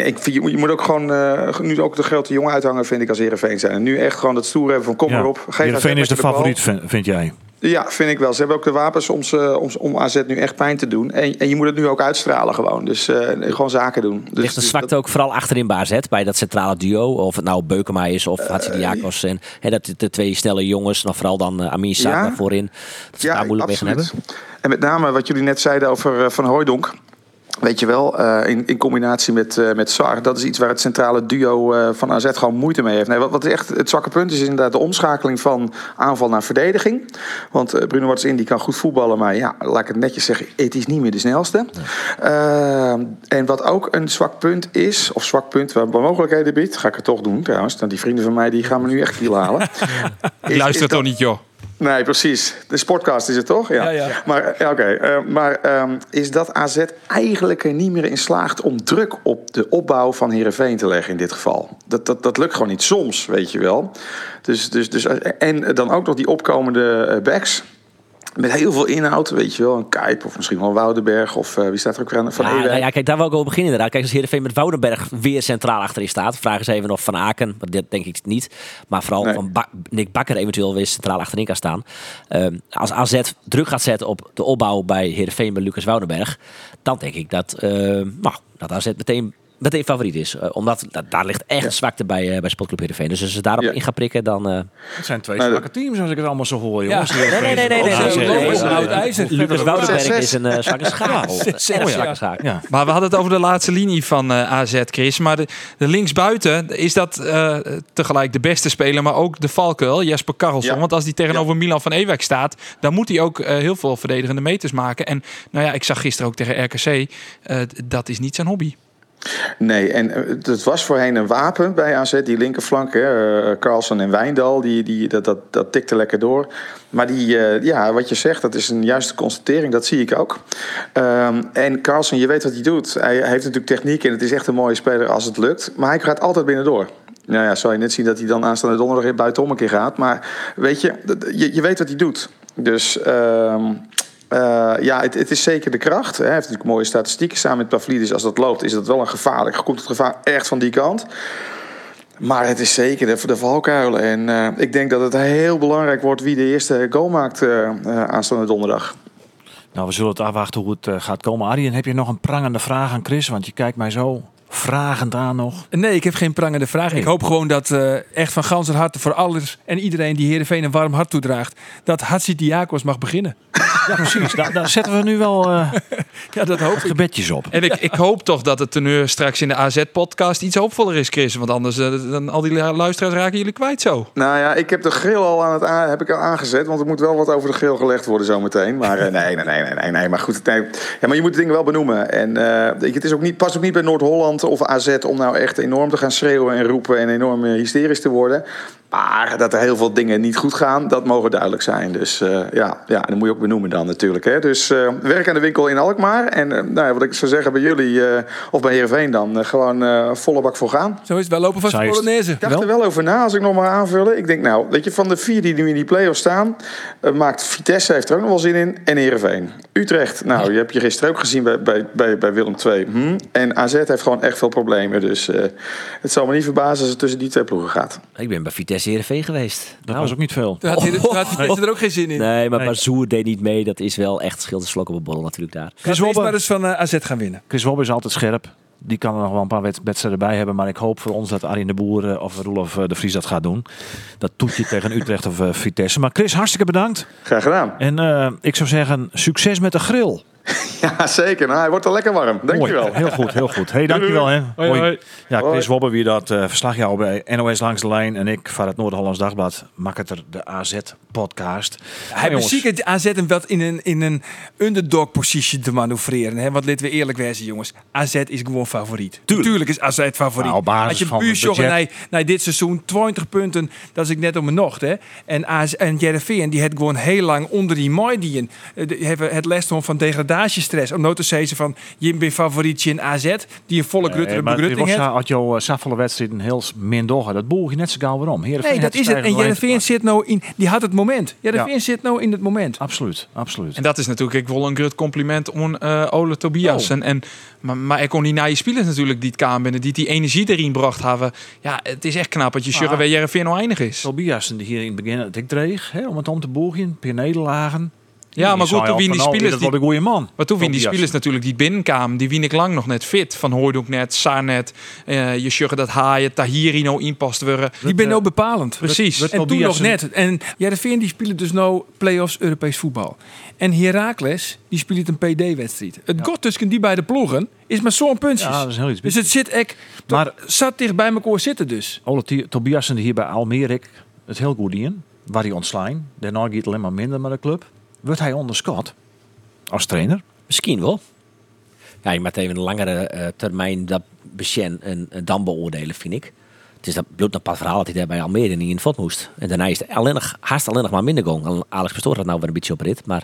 [SPEAKER 7] ik vind, je moet ook gewoon uh, nu ook de grote jongen uithangen, vind ik, als Heerenveen zijn. En nu echt gewoon dat stoer hebben van kom
[SPEAKER 3] ja.
[SPEAKER 7] maar op.
[SPEAKER 3] Heerenveen is de, de favoriet, vind, vind jij?
[SPEAKER 7] Ja, vind ik wel. Ze hebben ook de wapens om, ze, om, om AZ nu echt pijn te doen. En, en je moet het nu ook uitstralen gewoon. Dus eh, gewoon zaken doen. Dus,
[SPEAKER 6] Ligt een
[SPEAKER 7] dus
[SPEAKER 6] zwakte
[SPEAKER 7] dat-
[SPEAKER 6] ook vooral achterin bij AZ, bij dat centrale duo. Of het nou Beukema is of Hatsidiakos. En hè, dat de twee snelle jongens, nog vooral dan uh, Amin Saad
[SPEAKER 7] Ja.
[SPEAKER 6] daar voorin. Dat ze daar moeilijk mee gaan hebben.
[SPEAKER 7] En met name wat jullie net zeiden over eh, Van Hooijdonk. Weet je wel, eh, in, in combinatie met, eh, met Sar. Dat is iets waar het centrale duo van AZ gewoon moeite mee heeft. Nee, wat, wat echt het zwakke punt is, is inderdaad de omschakeling van aanval naar verdediging. Want Bruno Martens die kan goed voetballen. Maar ja, laat ik het netjes zeggen, het is niet meer de snelste. En wat ook een zwak punt is, of zwak punt waar mogelijkheden biedt. Ga ik het toch doen trouwens. Dan die vrienden van mij die gaan me nu echt kiel halen.
[SPEAKER 5] Luister
[SPEAKER 7] is
[SPEAKER 5] toch
[SPEAKER 7] dat-
[SPEAKER 5] niet, joh.
[SPEAKER 7] Nee, precies. De sportcast is het toch? Ja.
[SPEAKER 5] Ja, ja.
[SPEAKER 7] Maar, ja, oké. Eh, maar ehm, is dat AZ eigenlijk er niet meer in slaagt om druk op de opbouw van Herenveen te leggen in dit geval? Dat, dat, dat lukt gewoon niet soms, weet je wel. Dus, dus, dus, en dan ook nog die opkomende eh, backs. Met heel veel inhoud, weet je wel. Een Kuip of misschien wel Woudenberg. Of eh, wie staat er ook weer aan? Van
[SPEAKER 6] Ja, nou ja, kijk, daar wil ik over beginnen inderdaad. Kijk, als Heerenveen met Woudenberg weer centraal achterin staat. Vragen ze even of Van Aken, maar dat denk ik niet. Maar vooral
[SPEAKER 7] Nee.
[SPEAKER 6] van Ba- Nick Bakker eventueel weer centraal achterin kan staan. Ehm, als AZ druk gaat zetten op de opbouw bij Heerenveen met Lucas Woudenberg. Dan denk ik dat, ehm, nou, dat AZ meteen, meteen favoriet is. Eh, omdat da- daar ligt echt zwakte bij, eh, bij Sportclub Heerenveen. Dus als ze daarop
[SPEAKER 7] Ja.
[SPEAKER 6] in gaan prikken, dan... eh,
[SPEAKER 3] Het zijn twee
[SPEAKER 7] Nou,
[SPEAKER 3] zwakke teams als ik het allemaal zo hoor, jongens.
[SPEAKER 6] Nee, nee, nee, nee. Lucas Woudenberg
[SPEAKER 7] 6-6.
[SPEAKER 6] is een zwakke Echt
[SPEAKER 5] 6-6,
[SPEAKER 6] zwakke
[SPEAKER 5] ja. Maar we hadden het over de laatste linie van AZ, Chris. Maar de, de linksbuiten, is dat eh, tegelijk de beste speler, maar ook de valkuil, Jesper Karlsson.
[SPEAKER 7] Ja.
[SPEAKER 5] Want als die tegenover Milan van Ewijk staat, dan moet hij ook heel veel verdedigende meters maken. En nou ja, ik zag gisteren ook tegen RKC, eh, dat is niet zijn hobby.
[SPEAKER 7] Nee, en eh, het was voorheen een wapen bij AZ, die linkerflank. Hè, eh, Carlsen en Wijndal, die, die, dat, dat, dat tikte lekker door. Maar die, eh, ja, wat je zegt, dat is een juiste constatering. Dat zie ik ook. Ehm, en Carlsen, je weet wat hij doet. Hij, heeft natuurlijk techniek en het is echt een mooie speler als het lukt. Maar hij gaat altijd binnendoor. Nou ja, zal je net zien dat hij dan aanstaande donderdag buitenom een keer gaat. Maar weet je, je weet wat hij doet. Dus... ehm, eh, ja, het, het is zeker de kracht. Hij heeft natuurlijk mooie statistieken. Samen met Pavlidis, als dat loopt, is dat wel een gevaarlijk. Komt het gevaar echt van die kant. Maar het is zeker de, de valkuilen. En eh, ik denk dat het heel belangrijk wordt wie de eerste goal maakt eh, aanstaande donderdag.
[SPEAKER 3] Nou, we zullen het afwachten hoe het gaat komen. Arjen, heb je nog een prangende vraag aan Chris? Want je kijkt mij zo vragend aan nog.
[SPEAKER 5] Nee, ik heb geen prangende vraag. Ik hoop gewoon dat eh, echt van ganser harte voor alles en iedereen die Heerenveen een warm hart toedraagt, dat Hatsi Diakos mag beginnen.
[SPEAKER 3] Ja, precies. daar, daar zetten we nu wel eh,
[SPEAKER 5] Ja, dat hoop ik.
[SPEAKER 3] gebedjes op.
[SPEAKER 5] En ik, ik hoop toch dat het teneur straks in de AZ-podcast iets hoopvoller is, Chris. Want anders eh, dan al die luisteraars raken jullie kwijt zo.
[SPEAKER 7] Nou ja, ik heb de grill al aan het aan, heb ik al aangezet. Want er moet wel wat over de grill gelegd worden zometeen. Maar eh, nee, nee, nee, nee, nee, nee. Maar goed, nee. Ja, maar je moet de dingen wel benoemen. En eh, weet je, het is ook niet, past ook niet bij Noord-Holland of AZ om nou echt enorm te gaan schreeuwen en roepen en enorm eh, hysterisch te worden. Maar dat er heel veel dingen niet goed gaan, dat mogen duidelijk zijn. Dus eh, ja, ja, dat moet je ook benoemen dan natuurlijk. Hè. Dus eh, werk aan de winkel in Alkmaar. En eh, nou ja, wat ik zou zeggen bij jullie, eh, of bij Heerenveen dan, gewoon eh, volle bak voor gaan.
[SPEAKER 5] Zo is het wel lopen van
[SPEAKER 3] Zeist.
[SPEAKER 5] Polonaise.
[SPEAKER 7] Ik dacht er wel over na als ik nog maar aanvullen. Ik denk, nou, weet je, van de vier die nu in die play-offs staan, maakt Vitesse heeft er ook nog wel zin in en Heerenveen. Utrecht, nou, je hebt je gisteren ook gezien bij, bij, bij, bij Willem II. Hm? En AZ heeft gewoon echt veel problemen. Dus eh, het zal me niet verbazen als het tussen die twee ploegen gaat.
[SPEAKER 6] Ik ben bij Vitesse Heerenveen geweest.
[SPEAKER 3] Dat was ook niet veel.
[SPEAKER 5] Toen had, Vitesse er ook geen zin in.
[SPEAKER 6] Nee, maar
[SPEAKER 3] Nee.
[SPEAKER 6] Bazoer deed niet mee. Dat is wel echt schil te slok op een borrel natuurlijk daar.
[SPEAKER 5] Chris
[SPEAKER 3] Wobbe.
[SPEAKER 5] maar eens van eh, AZ gaan winnen.
[SPEAKER 3] Chris Wob is altijd scherp. Die kan er nog wel een paar wed- wedstrijden bij hebben. Maar ik hoop voor ons dat Arjen de Boer eh, of Roelof eh, de Vries dat gaat doen. Dat toetje tegen Utrecht of Vitesse. Maar Chris, hartstikke bedankt.
[SPEAKER 7] Graag gedaan.
[SPEAKER 3] En eh, ik zou zeggen, succes met de grill.
[SPEAKER 7] Ja, zeker. Nou, hij wordt al lekker warm. Dankjewel.
[SPEAKER 3] Heel goed, heel goed. Hey, dankjewel. Hè.
[SPEAKER 5] Hoi, hoi.
[SPEAKER 3] Ja, Chris
[SPEAKER 7] Hoi.
[SPEAKER 3] Wobbe, wie dat eh, verslag jou bij NOS Langs de Lijn. En ik van het Noord-Hollands Dagblad. Makketer de AZ-podcast.
[SPEAKER 5] Hij ziek het AZ hem wat in een, in een underdog positie te manoeuvreren. Hè? Want laten we eerlijk wezen, jongens. AZ is gewoon favoriet. Tuurlijk, is AZ favoriet.
[SPEAKER 3] Nou, op basis
[SPEAKER 5] Als je
[SPEAKER 3] van
[SPEAKER 5] puur
[SPEAKER 3] het
[SPEAKER 5] joggen naar, dit seizoen, 20 punten, dat is ik net om mijn nocht. Hè? En, AZ, en Jereveen, die heeft gewoon heel lang onder die Maidien. Die hebben het les van degradatie stress. Om nooit te zeggen van, je bent favorietje in AZ, die een volle grutte
[SPEAKER 3] Eh, maar het
[SPEAKER 5] begrutting
[SPEAKER 3] was
[SPEAKER 5] heeft.
[SPEAKER 3] als jouw uh, zoveel wedstrijden heel min doorgaan. Dat boel je net zo gauw weer om. Heerenveen
[SPEAKER 5] Nee, dat is het. En Jereveen zit nou in, die had het moment. Jereveen
[SPEAKER 3] Ja.
[SPEAKER 5] zit nou in het moment.
[SPEAKER 3] Absoluut, absoluut.
[SPEAKER 4] En dat is natuurlijk ik wel een groot compliment aan eh Ole Tobias.
[SPEAKER 5] Oh.
[SPEAKER 4] En, en, maar, maar ik kon die naaie spelers natuurlijk die het kamer binnen, die die energie erin bracht hebben. Ja, het is echt knap dat je Sjurre
[SPEAKER 3] Ah.
[SPEAKER 4] Jereveen nou eindig is.
[SPEAKER 3] Tobias die hier in het begin het ik dreig, hè, om het om te boegen, per nederlagen.
[SPEAKER 4] Ja, maar goed, toen wie die
[SPEAKER 3] spelers
[SPEAKER 4] spelers
[SPEAKER 3] Dat een goede man.
[SPEAKER 4] maar toen wie die spelers natuurlijk die binnenkwamen, die wien ik lang nog net fit. Van Hooydonk net, Saar net, eh, je Sjurre dat Haaien, Tahiri nou inpast worden.
[SPEAKER 5] Die ben nou bepalend.
[SPEAKER 4] Precies.
[SPEAKER 5] En toen nog net. En Jereveen die spelen dus nou play-offs Europees voetbal. En Heracles die speelt een PD-wedstrijd. Het god tussen die beide ploegen is maar zo'n puntjes.
[SPEAKER 3] Ja, dat is heel iets.
[SPEAKER 5] dus het zit echt
[SPEAKER 3] Maar-
[SPEAKER 5] zat dicht bij elkaar zitten dus.
[SPEAKER 3] Ole T- Tobias en hier bij Almere het heel goed in. Waar hij ontslaan. Daarna gaat het alleen maar minder met de club. Wordt hij onderschat als trainer?
[SPEAKER 6] Misschien wel. Ja, je moet even een langere eh, termijn dat Becien en, en dan beoordelen, vind ik. Het is dat bloed een paar verhaal dat hij daar bij Almere niet in het vat moest. En daarna is het alleen nog, haast alleen nog maar minder gong. Alex Pastoor had nou weer een beetje op rit. Maar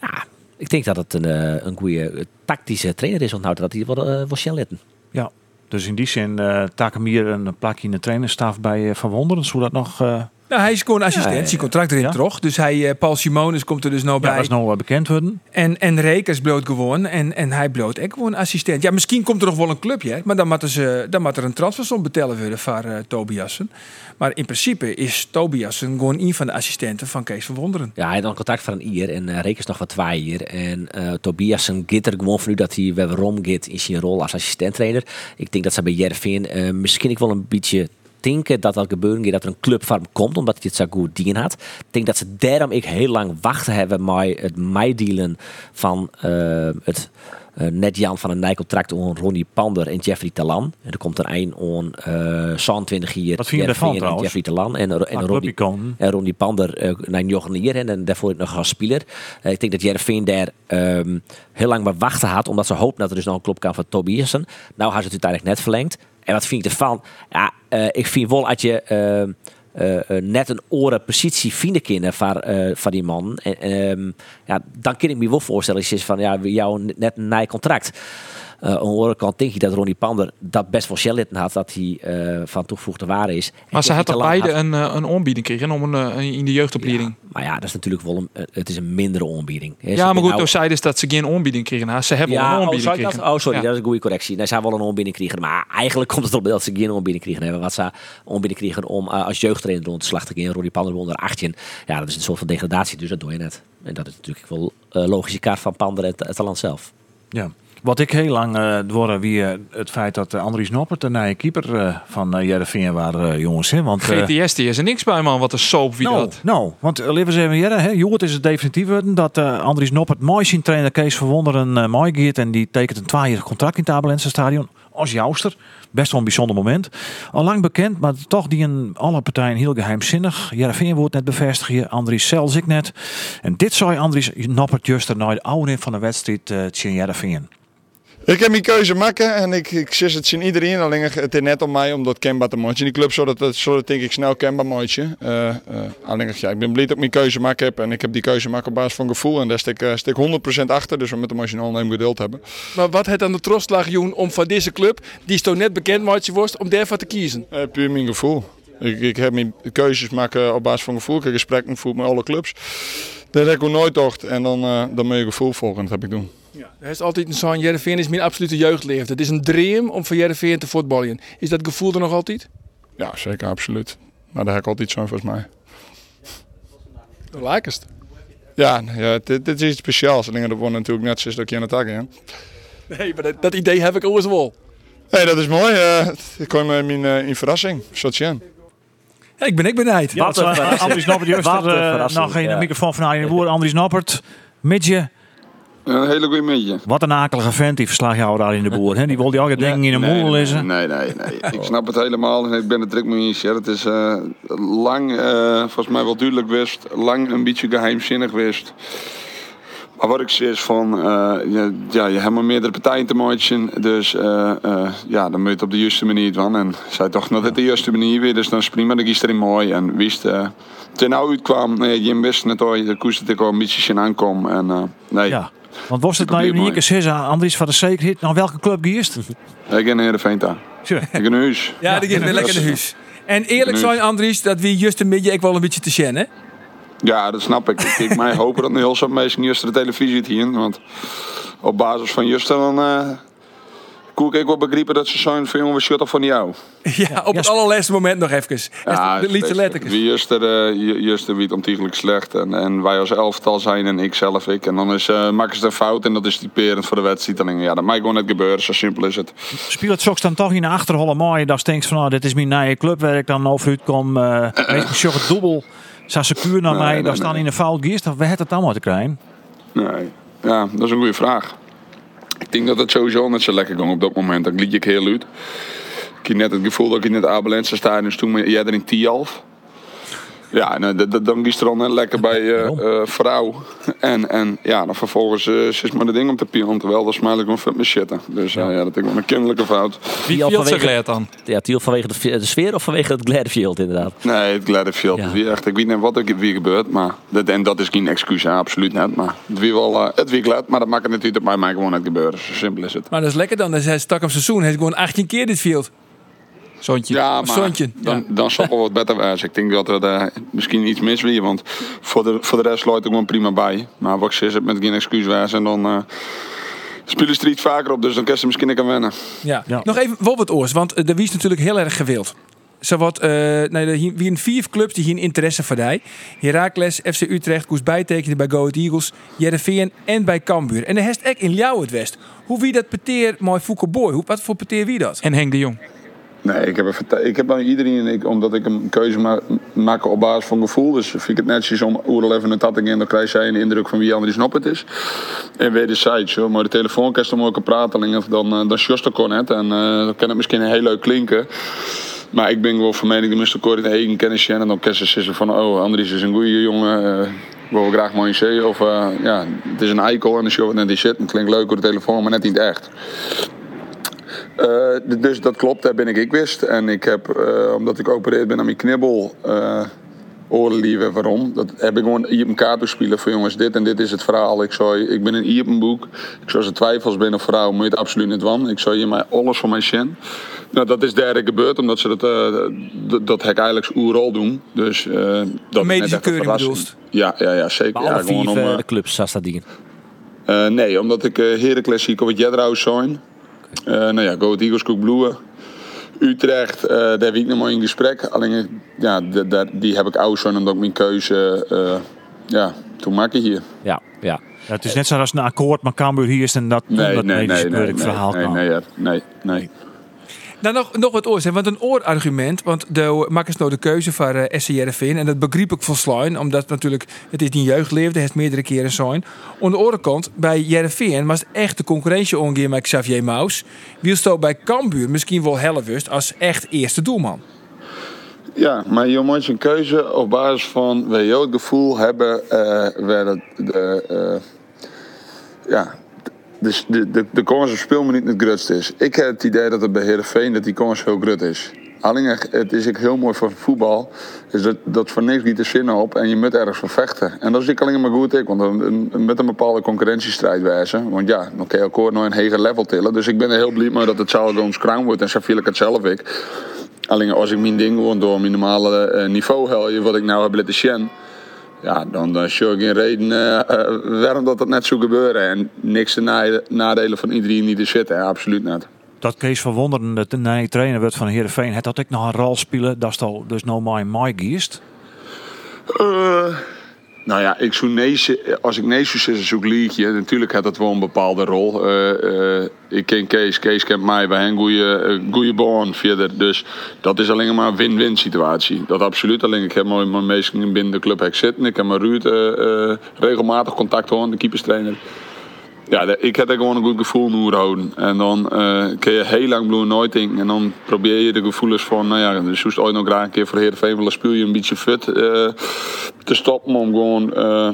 [SPEAKER 6] ja, ik denk dat het een, eh, een goede eh, tactische trainer is. Onthouden dat hij wel, uh, snel letten.
[SPEAKER 3] Ja. Dus in die zin uh, hem hier een plakje in de trainerstaf bij Van Wonderen. Zou dat nog... Uh,
[SPEAKER 5] Nou, hij is gewoon assistent,
[SPEAKER 6] Ja, ja,
[SPEAKER 5] zijn contract erin
[SPEAKER 3] Ja.
[SPEAKER 5] terug. Dus hij, eh, Paul Simonis komt er dus nou
[SPEAKER 3] ja,
[SPEAKER 5] bij.
[SPEAKER 3] dat is nou bekend worden.
[SPEAKER 5] En, en Rekers bloot gewoon. En, en hij bloot ook gewoon assistent. Ja, misschien komt er nog wel een clubje. Maar dan moeten ze, dan moet er een transfersom betalen worden voor uh, Tobiassen. Maar in principe is Tobiassen gewoon een van de assistenten van Kees van Wonderen.
[SPEAKER 6] Ja, hij had een contract van een jaar en uh, rekens nog wat twee jaar. En uh, Tobias giet er gewoon van nu dat hij weer gaat in zijn rol als assistenttrainer. Ik denk dat ze bij Jervin uh, misschien ik wel een beetje denken dat dat gebeuren gaat dat er een club van hem komt, omdat hij het zo goed dien had. Ik denk dat ze daarom ik heel lang wachten hebben met het meidelen van uh, het uh, net Jan van een Nijcontract on Ronnie Pander en Jeffrey Talan. En er komt er een on uh, 26 hier.
[SPEAKER 3] Wat vind je daarvan trouwens?
[SPEAKER 6] Jeffrey Talan en, en, Ronnie, en Ronnie Pander uh, naar Jochenier en daarvoor nog als speler. Uh, ik denk dat Jervin daar um, heel lang maar wachten had, omdat ze hopen dat er dus nog een club kan van Tobiasen. Nou had ze het uiteindelijk net verlengd. En wat vind ik ervan? Ja, uh, ik vind wel dat je uh, uh, net een oren positie vinden kunnen van, van die man. En, um, ja, dan kan ik me wel voorstellen je van ja, jou net een nij contract. Uh, aan de andere kant denk ik dat Ronnie Pander dat best wel shell had, dat hij uh, van toegevoegde waarde is.
[SPEAKER 4] Maar ze had toch beide had... een, een aanbieding kregen om een, in de jeugdopleiding?
[SPEAKER 6] Ja, maar ja, dat is natuurlijk wel een, het is een mindere aanbieding.
[SPEAKER 4] Ja, maar goed, nou... zei dus dat ze geen aanbieding kregen. Nou, ze hebben
[SPEAKER 6] ja,
[SPEAKER 4] wel een aanbieding
[SPEAKER 6] oh,
[SPEAKER 4] kregen.
[SPEAKER 6] Dat? Oh, sorry, ja. dat is een goede correctie. Nee, ze hebben wel een aanbieding kregen, maar eigenlijk komt het erop dat ze geen aanbieding kregen hebben. Wat ze aanbieding kregen om uh, als jeugdtrainer rond te slag te gaan. Ronnie Pander onder 18. Ja, dat is een soort van degradatie, dus dat doe je net. En dat is natuurlijk wel uh, logische kaart van Pander en het, het land zelf.
[SPEAKER 3] Ja. Wat ik heel lang uh, door wie uh, het feit dat uh, Andries Noppert de nieuwe keeper uh, van uh, Jereveen waren, jongens. Hè? Want,
[SPEAKER 4] GTS die is er niks bij man, wat een soap wie dat.
[SPEAKER 3] Nou, want uh, even zeggen, hè, Joert is het definitief worden dat Andries Noppert mooi zien trainer Kees Verwonderen uh, mooi en die tekent een tweejarig contract in het Abelense stadion als jouster. Best wel een bijzonder moment. Al lang bekend, maar toch die in alle partijen heel geheimzinnig. Jereveen wordt net bevestigd hier, Andries zelfs ik net. En dit zou Andries Noppert juist er naar de oude van de wedstrijd uh, tegen.
[SPEAKER 8] Ik heb mijn keuze maken en ik, ik zie het zien iedereen. Alleen het is net om mij om dat kenbaar te maken. In die club zodat het zodat denk ik snel kenbaar maatje. Uh, uh, alleen ja, ik ben blij dat ik mijn keuze maken heb en ik heb die keuze maken op basis van gevoel en daar stik, uh, stik 100% achter. Dus we moeten emotioneel neem geduld hebben.
[SPEAKER 9] Maar wat het aan de trost lag Joen om van deze club, die is toch net bekend maatje was, om daarvoor te kiezen?
[SPEAKER 8] Puur mijn gevoel. Ik, ik heb mijn keuzes maken op basis van gevoel. Ik heb gesprekken gevoerd met alle clubs. Dat heb ik ook nooit dacht en dan, uh, dan moet je gevoel volgen. Dat heb ik doen.
[SPEAKER 9] Ja, er is altijd een zo'n Jereveen is mijn absolute jeugdleeftijd. Het is een dream om voor Jereveen te voetballen. Is dat gevoel er nog altijd?
[SPEAKER 8] Ja, zeker, absoluut. Maar daar heb ik altijd zo volgens mij.
[SPEAKER 9] De lekkerst.
[SPEAKER 8] Ja, ja dit, dit is iets speciaals. Dingen dat worden natuurlijk net zoals dat je aan het.
[SPEAKER 9] Nee, maar dat, dat, idee heb ik ook wel.
[SPEAKER 8] Nee, dat is mooi. Uh, ik kom in mijn uh, in verrassing. Sotien.
[SPEAKER 5] Ja, ik ben ik benieuwd.
[SPEAKER 3] Ja, Wat uh, Andries Noppert, juist er, nog geen ja. microfoon van in de boer. Andries Noppert, midje.
[SPEAKER 10] Een hele goede midje.
[SPEAKER 3] Wat een akelige vent, die verslag jou daar in de boer. Hè? Die wil die elke dingen in de
[SPEAKER 10] nee,
[SPEAKER 3] mond lezen.
[SPEAKER 10] Nee, nee, nee. ik snap het helemaal en ik ben het druk mee eens. Ja. Het is uh, lang, uh, volgens mij wel duidelijk wist, lang een beetje geheimzinnig wist. Maar wat ik zie is van, uh, ja, ja, je hebt maar meerdere partijen te maken. Dus uh, uh, ja, dan moet je het op de juiste manier van. En zei toch dat het de juiste manier weer. Dus dan is prima, dan is erin mooi. En wist, uh, ten nou uitkwam, nee, je wist net al, de koers dat ik al een beetje aankom. En nee.
[SPEAKER 3] Ja. Want was het nou niet eens Andries van de zekerheid, naar welke club gierst?
[SPEAKER 10] Ik in Heerenveen daar. Ik in huis.
[SPEAKER 5] Ja, die weer lekker naar huis. En eerlijk zijn, Andries, dat wie just een beetje ik wel een beetje te zien, hè?
[SPEAKER 10] Ja, dat snap ik. Ik, ik mij hopen dat nu heel veel mensen juist de televisie het hier. Want op basis van Juster dan... eh koek ik wel begrepen dat ze van jongen, we shut van jou.
[SPEAKER 5] Ja, op het allerlaatste moment nog even.
[SPEAKER 10] Ja,
[SPEAKER 5] de liete lettertjes.
[SPEAKER 10] Wie Juster, eh, Ju- Juster weet ontiegelijk slecht. En, en wij als elftal zijn en ik zelf ik. En dan is, eh maken ze een fout en dat is typerend voor de wedstrijd. Dan ja, dat mag gewoon net gebeuren. Zo simpel is het.
[SPEAKER 3] Speel het soks dan toch in de achterholle mooi. Dat denkt van, nou, dit is mijn nieuwe club waar ik dan over uit kom. Uh, je, het dubbel. Zou secuur naar
[SPEAKER 10] Nee,
[SPEAKER 3] mij,
[SPEAKER 10] nee,
[SPEAKER 3] daar staan in een fout gierst. Of we het het allemaal te krijgen?
[SPEAKER 10] Nee, ja, dat is een goede vraag. Ik denk dat het sowieso net zo lekker ging op dat moment. Dat liet ik heel uit. Ik had net het gevoel dat ik in het Abelense stadion stond met jij er in Tialf. Ja, en, eh, d- dan kiest er al net lekker bij eh, eh, vrouw. En, en ja, dan vervolgens uh, is maar de ding op de pion. Terwijl dat smaak ik vet met shitten. Dus eh, ja, dat is gewoon een kinderlijke fout.
[SPEAKER 6] Wie al vanwege-
[SPEAKER 4] dan?
[SPEAKER 6] Ja, Tiel vanwege de, de sfeer of vanwege het Gladfield inderdaad?
[SPEAKER 10] Nee, het Gladfield.
[SPEAKER 6] Ja.
[SPEAKER 10] Het wie echt, ik weet niet wat er weer gebeurt. Maar dat, en dat is geen excuus, hè, absoluut niet. Maar het wie wel, eh, het wie glad, maar dat maakt het natuurlijk bij mij gewoon net gebeuren. Zo simpel is het.
[SPEAKER 5] Maar dat is lekker dan. Hij stak hem seizoen. Hij is gewoon 18 keer dit field.
[SPEAKER 4] Zoontje.
[SPEAKER 10] Ja, maar
[SPEAKER 5] zoontje,
[SPEAKER 10] dan, dan zal wel wat beter wezen. Ik denk dat er eh, misschien iets mis weer, want voor de, voor de rest sluit ik gewoon prima bij. Maar wat ik zeg, het met geen excuus wezen en dan eh spelen ze er iets vaker op, dus dan kan ze misschien ik aan wennen.
[SPEAKER 5] Ja.
[SPEAKER 3] Ja.
[SPEAKER 5] Nog even wat het oors, want eh, de wie is natuurlijk heel erg gewild. Zowat, eh nee, er hier- wie een vier clubs die hier interesse voor die. Heracles, FC Utrecht, koers bijtekenen bij Go Ahead Eagles, Jereveen en bij Cambuur. En de hest ek in Ljouw het West. Hoe wie dat peteer mooi Foucault Boy? Hoe, wat voor peteer wie dat?
[SPEAKER 4] En Henk de Jong.
[SPEAKER 10] Nee, ik heb, even, ik heb aan iedereen, ik, omdat ik een keuze ma maak op basis van gevoel. Dus vind ik het netjes om oerel even een tatting in, dan krijg jij een indruk van wie Andries Snop het is. En weer de site, maar de telefoon kan je mooi praten, of dan, eh, dan sjost. En eh, dan kan het misschien heel leuk klinken. Maar ik ben wel van mening dat Mr. De eigen kennis en dan kennen ze van, oh, Andries is een goede jongen. eh wil graag mooi zien. Of ja, het is een eikel en dan show net die shit. Het klinkt leuk op de telefoon, maar net niet echt. Eh, dus dat klopt, daar ben ik ik wist. En ik heb, eh, omdat ik geopereerd ben aan mijn knibbel, eh oorlieven waarom. Dat heb ik gewoon hier op een kaart spelen voor jongens, dit en dit is het verhaal. Ik zei, ik ben een hier op een boek. Ik zou ze twijfels binnen vrouw, moet je het absoluut niet wan. Ik zei je maar alles voor mijn sjen. Nou, dat is derde gebeurd, omdat ze dat, eh, d- dat hek eigenlijk oerol doen. Dus, eh, dat
[SPEAKER 5] medische keuring bedoelst?
[SPEAKER 10] Ja, ja, ja, zeker. Ja,
[SPEAKER 6] vier
[SPEAKER 10] gewoon om,
[SPEAKER 6] de clubs, dat dingen.
[SPEAKER 10] eh, nee, omdat ik uh, Heracles zie ik op het Jedrouws zijn. Eh, nou ja, Go Ahead Eagles, Koek Bloemen. Utrecht, eh, daar heb ik nog maar in gesprek. Alleen, eh, ja, de- de- die heb ik oud zijn omdat ik mijn keuze, eh, ja, toen maak ik hier.
[SPEAKER 6] Ja, ja.
[SPEAKER 3] Ja, het is net zoals een akkoord, maar Cambuur hier is en dat
[SPEAKER 10] Nee,
[SPEAKER 3] dat
[SPEAKER 10] nee, nee, nee,
[SPEAKER 3] verhaal
[SPEAKER 10] nee,
[SPEAKER 3] kan.
[SPEAKER 10] nee, nee, nee.
[SPEAKER 5] Nou, nog, nog wat oors. hè, Want een oorargument. Want de makkers nou de keuze voor uh, SC Heerenveen. En dat begreep ik volsluin. Omdat natuurlijk, het is een jeugdleefde. Het meerdere keren zijn. Aan de andere kant, bij Heerenveen was echt de concurrentie ongeveer met Xavier Maus. Wie stond bij Cambuur misschien wel helwust als echt eerste doelman.
[SPEAKER 10] Ja, maar je moet een keuze op basis van waar je het gevoel hebben eh waar het, de, eh, ja, dus de, de, de kans op speelminuut het grootst is. Ik heb het idee dat het bij Heerenveen dat die kans heel groot is. Alleen het is ook heel mooi voor voetbal, is dat, dat voor niks niet te zinnen op en je moet ergens voor vechten. En dat is ik alleen maar goed, ik, want met een bepaalde concurrentiestrijd wijzen. Want ja, dan kan je nog een heger level tillen. Dus ik ben er heel blij mee dat het gewoon crown wordt en zo viel ik het zelf ik. Alleen als ik mijn ding gewoon door mijn normale eh, niveau hel, wat ik nou heb laten zien. Ja, dan, zie ik geen reden eh, eh, waarom dat, dat net zou gebeuren. En niks te nade- nadelen van iedereen die er zit, hè, absoluut niet.
[SPEAKER 3] Dat Kees verwonderen dat de nieuwe trainer wordt van Heerenveen. Het had ik nog een rol spelen. Dat is al dus nou mijn my geest.
[SPEAKER 10] Eh, nou ja, ik nee, ze- als ik zeggen, zoek liedje. Natuurlijk had dat wel een bepaalde rol. Eh, eh, ik ken Kees, Kees kent mij. Wij hebben een goede, eh, band verder. Dus dat is alleen maar een win-win situatie. Dat absoluut. Alleen ik heb mijn, mijn binnen de club zitten. Ik heb met Ruud eh, eh, regelmatig contact gehad, de keeperstrainer. Ja, de- ik heb er gewoon een goed gevoel in houden. En dan eh, kun je heel lang Blue nooit in. En dan probeer je de gevoelens van, nou ja, dus zoest ooit nog graag een keer voor Heerenveen willen speel je een beetje fit eh, te stoppen. Om gewoon, eh,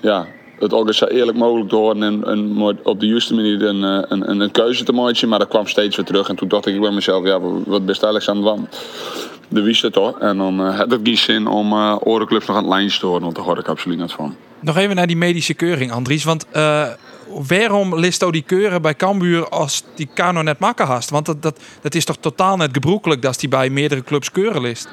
[SPEAKER 10] ja, het ook zo eerlijk mogelijk te horen. En, en op de juiste manier een, een, een, een keuze te maken. Maar dat kwam steeds weer terug. En toen dacht ik bij mezelf, ja, wat best eigenlijk aan het wand. De wist het toch. En dan had het geen zin om eh orenclubs nog aan het lijntje te horen. Want daar hoor ik absoluut niet van.
[SPEAKER 4] Nog even naar die medische keuring, Andries. Want waarom list die keuren bij Cambuur als die Kano net makken hast? Want dat, dat, dat is toch totaal net gebroekelijk dat die bij meerdere clubs keuren list?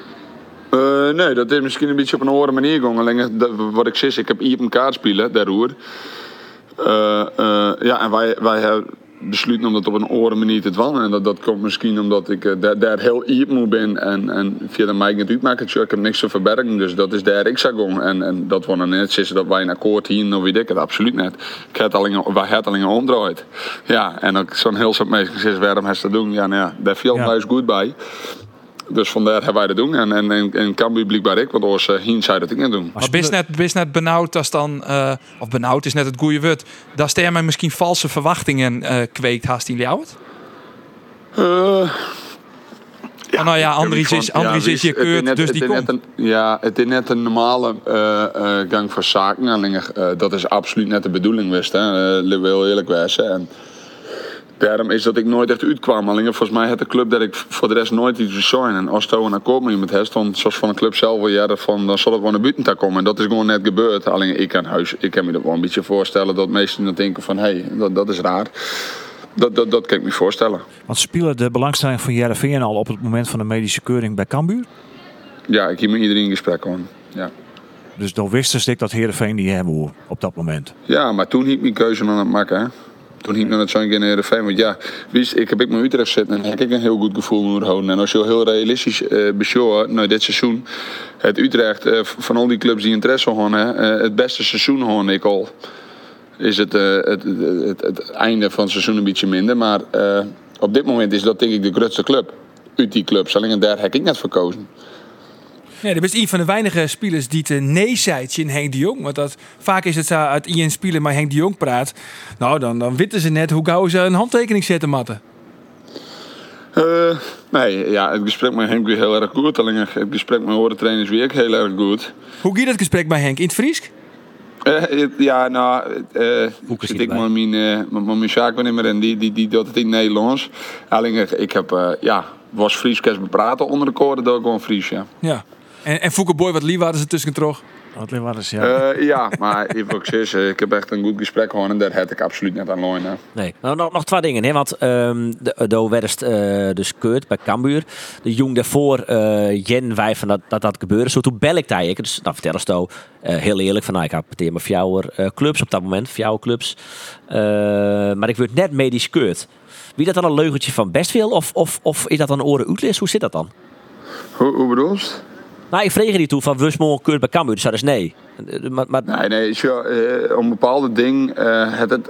[SPEAKER 10] Uh, nee, dat is misschien een beetje op een andere manier gegaan. Dat, wat ik zeg, ik heb hier een kaart spelen, roer. Uh, ja, en wij, wij hebben besloten om dat op een andere manier te doen. En dat, dat komt misschien omdat ik daar, daar heel iep moe ben. En, en via de mij niet uitmaken. Ik heb niks te verbergen. Dus dat is daar ik zou. En, en dat we dan net zeggen dat wij een akkoord hier, of weet ik het, absoluut niet. Ik heb alleen, wij het alleen omdraaid. Ja, en ook zo'n heel soort mensen gezegd, waarom heeft dat doen? Ja, nou ja, daar viel ja. mij goed bij. Dus vandaar hebben wij dat doen. En, en, en, en Cambuur blijkbaar ik, want anders uh, Hien zou dat niet doen.
[SPEAKER 4] Maar ben net, net benauwd als dan, uh, of benauwd is net het goede woord, dat er mij misschien valse verwachtingen uh, kweekt haast in jou?
[SPEAKER 10] Uh,
[SPEAKER 4] ja, oh, nou ja, Andries is, Andries ja, is je keurt, net, dus die komt.
[SPEAKER 10] Een, ja, het is net een normale gang van zaken. Alleen, dat is absoluut net de bedoeling, wist. Hè. Wil eerlijk wezen. En, Daarom is dat ik nooit echt uitkwam. Alleen volgens mij had de club dat ik voor de rest nooit iets zijn. En als een akkoord met iemand heeft, dan zoals van een club zelf wel ja, van, dan zal het wel naar buiten komen. En dat is gewoon net gebeurd. Alleen ik kan, huis, ik kan me dat wel een beetje voorstellen dat mensen dan denken van hé, hey, dat, dat is raar. Dat, dat, dat kan ik me voorstellen.
[SPEAKER 3] Want spelen de belangstelling van Jereveen al op het moment van de medische keuring bij Cambuur?
[SPEAKER 10] Ja, ik heb met iedereen in gesprek gewoon. Ja.
[SPEAKER 3] Dus dan wist ik dat Heerenveen die hebben op dat moment.
[SPEAKER 10] Ja, maar toen hield mijn keuze aan het maken. Hè? Toen ging ik naar het naar de Want ja, ik heb ik mijn Utrecht zitten en heb ik een heel goed gevoel moet houden. En als je heel realistisch uh, beschouwt, nou dit seizoen, het Utrecht, uh, van al die clubs die interesse hadden, uh, het beste seizoen gewoon ik al. Is het, het, het, het, einde van het seizoen een beetje minder. Maar op dit moment is dat denk ik de grootste club. Uit die clubs. Alleen daar heb ik net verkozen.
[SPEAKER 5] Ja, dat is een van de weinige spelers die te nee zei in Henk de Jong. Want dat, vaak is het zo uit Ian spelen maar Henk de Jong praat. Nou, dan, dan weten ze net hoe gauw ze een handtekening zetten, matten.
[SPEAKER 10] Uh, nee, ja, het gesprek met Henk is heel erg goed. Alleen het gesprek met horen trainers weer heel erg goed.
[SPEAKER 5] Hoe gaat het gesprek bij Henk? In het Fries?
[SPEAKER 10] Uh, ja, nou, uh, zit ik met mijn, uh, met mijn zaakwaarnemer en die, die, die doet het in Nederlands. Alleen ik heb, ja, was Fries bepraten onder de koorden, door gewoon Fries, ja.
[SPEAKER 5] Ja. En, en Fouke Boy, wat lief waren ze tussen toch?
[SPEAKER 3] Wat lief waren ze, ja.
[SPEAKER 10] Uh, ja, maar ik, ook zeggen, ik heb echt een goed gesprek gehad en daar heb ik absoluut net aan leunen.
[SPEAKER 6] Nee, nou, nog, nog twee dingen. Hè? Want um, de, de werd uh, dus keurt bij Cambuur. De jong daarvoor, uh, Jen, wij van dat, dat dat gebeurde. Zo toen bel ik daar. Dus dan vertel eens uh, heel eerlijk van, nou, ik het met jouw clubs op dat moment, jouw clubs. maar ik werd net medisch keurt. Wie dat dan een leugentje van best veel? Of, of, of is dat dan een oren uitlis? Hoe zit dat dan?
[SPEAKER 10] Hoe, hoe bedoel je?
[SPEAKER 6] Nou, ik vreeg die toe van Wusmol keurt bij Cambuur. Dus dat is nee.
[SPEAKER 10] Maar, maar... Nee, nee. Zo, uh, om bepaalde ding, het,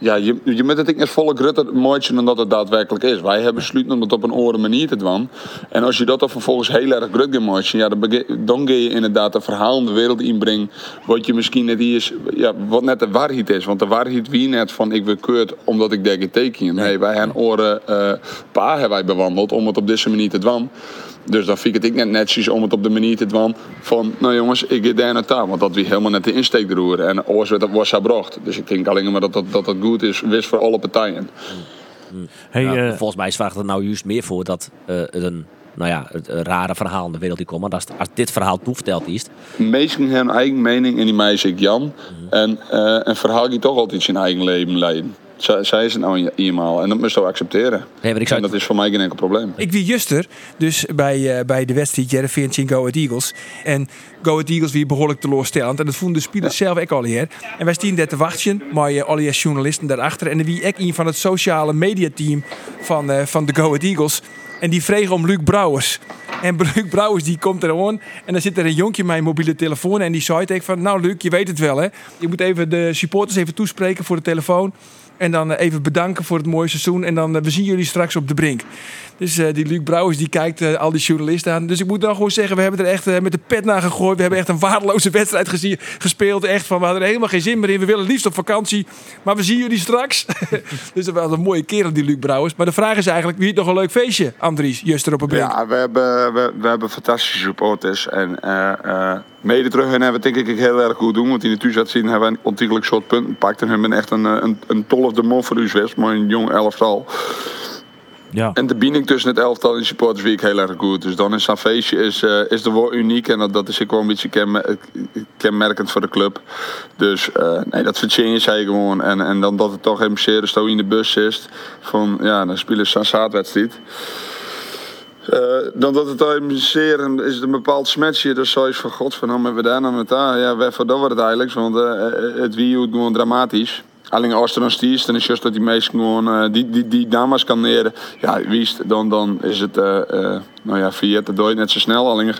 [SPEAKER 10] ja, je, moet het niet volle grutter mooitje dan het daadwerkelijk is. Wij hebben besloten om het op een andere manier te doen. En als je dat dan vervolgens heel erg grut gaat ja, dan, dan ga je inderdaad een verhaal in de wereld inbrengen. Wat je misschien net is, ja, wat net de waarheid is. Want de waarheid wie net van ik wil keurt omdat ik denk teken. Nee, wij hebben oren uh, paar hebben wij bewandeld om het op deze manier te doen. Dus dan vind ik het ik net netjes om het op de manier te doen van, nou jongens, ik ga daar naartoe. Want dat wie helemaal net de insteek roeren. En oors werd dat was gebracht. Dus ik denk alleen maar dat dat, dat, dat goed is, wist voor alle partijen.
[SPEAKER 6] Hey, ja, uh, volgens mij vraagt het nou juist meer voor dat uh, een nou ja, het rare verhaal in de wereld die komt. Maar als, als dit verhaal toeverteld is.
[SPEAKER 10] Meesten hebben eigen mening en die meisje ik Jan. Mm -hmm. En uh, een verhaal die toch altijd zijn eigen leven leiden. Zij is het nou eenmaal en dat moet je accepteren.
[SPEAKER 6] Nee, ik
[SPEAKER 10] en dat is voor mij geen enkel probleem.
[SPEAKER 5] Ik wie Juster, dus bij, uh, bij de wedstrijd Jereveen in Go Ahead Eagles. En Go Ahead Eagles wie behoorlijk teleurstellend. En dat vonden de spelers ja. zelf ook al hier. En wij staan daar te wachten, maar uh, alle journalisten daarachter. En wie ik een van het sociale mediateam van, uh, van de Go Ahead Eagles. En die vregen om Luc Brouwers. En Luc Brouwers die komt er gewoon. En dan zit er een jonkje met mijn mobiele telefoon. En die zei tegen van, nou Luc, je weet het wel hè. Je moet even de supporters even toespreken voor de telefoon. En dan eh, even bedanken voor het mooie seizoen. En dan uh, we zien jullie straks op de brink. Dus uh, die Luc Brouwers die kijkt uh, al die journalisten aan. Dus ik moet dan gewoon zeggen, we hebben er echt met de pet naar gegooid. We hebben echt een waardeloze wedstrijd gezien, gespeeld. Echt van, we hadden er helemaal geen zin meer in. We willen liefst op vakantie. Maar we zien jullie straks. dus dat was een mooie kerel, die Luc Brouwers. Maar de vraag is eigenlijk, wie het nog een leuk feestje, Andries, Juster op een brink?
[SPEAKER 10] Ja, we hebben, we, we hebben fantastische supporters. En mede terug en hebben we denk ik heel erg goed doen. Want in de thuis zien hebben we een ontiegelijk soort punten. En hebben echt een, een, een tolle de mol voor u West, maar een jong elftal.
[SPEAKER 3] Ja.
[SPEAKER 10] En de binding tussen het elftal en de supporters vind ik heel erg goed. Dus dan is zo'n feestje is, eh, is wel uniek. En dat, dat is ook wel een beetje kenmer- kenmerkend voor de club. Dus eh, nee, dat verdien je zij gewoon. En, en dan dat het toch even zeer sto in de bus is. Van ja, dan spelen ze een zaadwedstrijd. Eh, dan dat het is een bepaald smetje. Dus zoiets van god van hebben we daar nou met daar. Ja, waarvoor dat wordt het eigenlijk. Want eh, het wie gewoon dramatisch. Alleen als er dan stiert, dan is juist dat die meesten gewoon eh, die, die, die dames kan leren. Ja, wie is het, dan, dan is het, eh eh nou ja, via het net zo snel. Alleen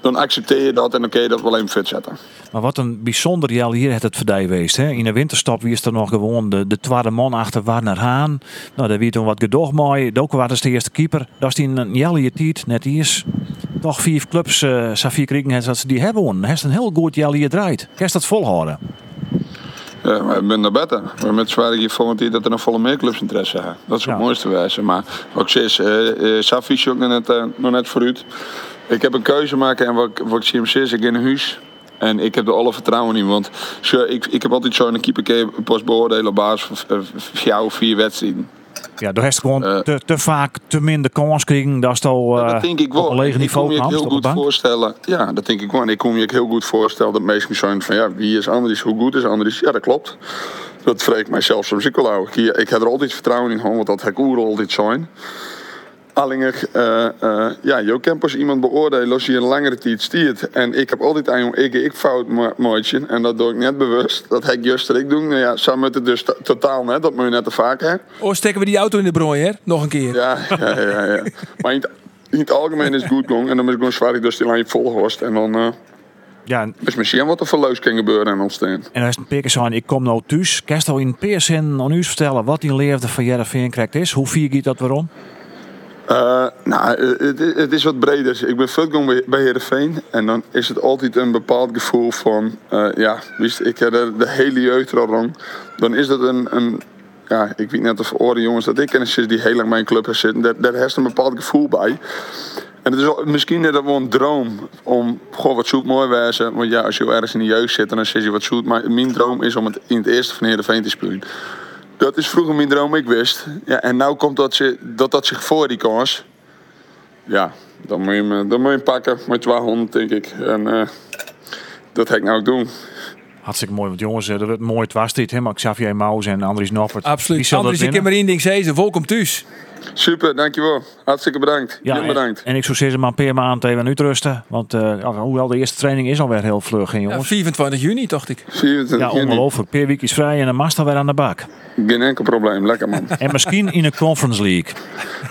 [SPEAKER 10] dan accepteer je dat en dan kun je dat wel even fit zetten.
[SPEAKER 3] Maar wat een bijzonder jaar hier het het verdij geweest. Hè? In de winterstop wie is er nog gewoon de, de man achter Warner Haan. Nou, daar wie toen wat gedoog mooi. Ook was de eerste keeper. Dat is die een jelle tijd net is. Toch vier clubs, uh, vier kriegen dat ze die hebben. Hij is een heel goed jaar hier draait. Kerst dat volhouden.
[SPEAKER 10] Ja, maar ik ben daar beter. Maar met zwaar hier volgend dat er nog volle meer clubs interesse hebben. Dat is het mooiste wijze. Maar wat ik zeg, uh, uh, Safi is ook nog net, uh, nog net vooruit. Ik heb een keuze maken en wat, wat ik zie hem ik in een huis. En ik heb er alle vertrouwen in. Want ik, ik heb altijd zo'n keeper pas beoordelen op basis van jou vier wedstrijden.
[SPEAKER 3] Ja, daar heeft gewoon uh, te, te, vaak te minder kans krijgen. Dat is al uh,
[SPEAKER 10] dat denk ik wel.
[SPEAKER 3] op een lege niveau.
[SPEAKER 10] Ik kan me heel goed voorstellen. Ja, dat denk ik wel. En ik kon me heel goed voorstellen dat mensen zijn van ja, wie is Andries, hoe goed is Andries? Ja, dat klopt. Dat vreek mij zelfs soms ook wel Ik, ik heb er altijd vertrouwen in, want dat heb ik altijd zijn. Alleen, uh, uh, ja, je kan pas iemand beoordelen als je een langere tijd stiert. En ik heb altijd een ik, ik fout mooitje. En dat doe ik net bewust. Dat heb ik juist ik doen. Nou ja, zo moet het dus totaal net. Dat moet je net te vaak hè.
[SPEAKER 5] Oh, steken we die auto in de brooi, hè? Nog een keer.
[SPEAKER 10] Ja, ja, ja. ja. maar in het, in het, algemeen is het goed gegaan. En dan is het gewoon zwaar dus die lijn volgehost. En dan... Uh,
[SPEAKER 3] ja,
[SPEAKER 10] is misschien wat er verleus kan gebeuren en ontstaan.
[SPEAKER 3] En als een peker zijn, ik kom nou thuis. Kerst al in peer zin aan u vertellen wat die leefde van Jereveen krijgt is? Hoe vier gaat dat waarom?
[SPEAKER 10] Uh, nou, het, is wat breder. Ik ben veel bij Heerenveen. En dan is het altijd een bepaald gevoel van... Uh, ja, ik heb de, hele jeugd al rond. Dan is dat een... een ja, ik weet net of oren jongens dat ik en een die heel lang bij een club zitten. Daar, daar heeft een bepaald gevoel bij. En het is misschien net wel een droom om gewoon wat zoet mooi wezen. Want ja, als je ergens in de jeugd zit, dan zeg je wat zoet. Maar mijn droom is om het in het eerste van Heerenveen te spelen. Dat is vroeger mijn droom, ik wist. Ja, en nu komt dat, ze, dat dat zich voor die kans. Ja, dan moet je hem, dan moet je hem pakken met 200, denk ik. En uh, dat ga ik nou ook doen.
[SPEAKER 3] Hartstikke mooi, want jongens, dat wordt mooi was dit. Hè? Xavier Maus en Andries Noppert.
[SPEAKER 5] Absoluut. Andries, ik heb maar één ding zeggen. Welkom thuis.
[SPEAKER 10] Super, dankjewel. Hartstikke bedankt.
[SPEAKER 3] Ja,
[SPEAKER 10] Heel bedankt.
[SPEAKER 3] En, en ik zou zeggen, maar per maand even uitrusten. Want uh, hoewel de eerste training is alweer heel vlug, hè, jongens.
[SPEAKER 5] Ja, 24 juni, dacht ik.
[SPEAKER 10] 24
[SPEAKER 3] ja, ongelooflijk. Per week is vrij en dan mag weer aan de bak.
[SPEAKER 10] Geen enkel probleem, lekker man.
[SPEAKER 3] en misschien in een Conference League.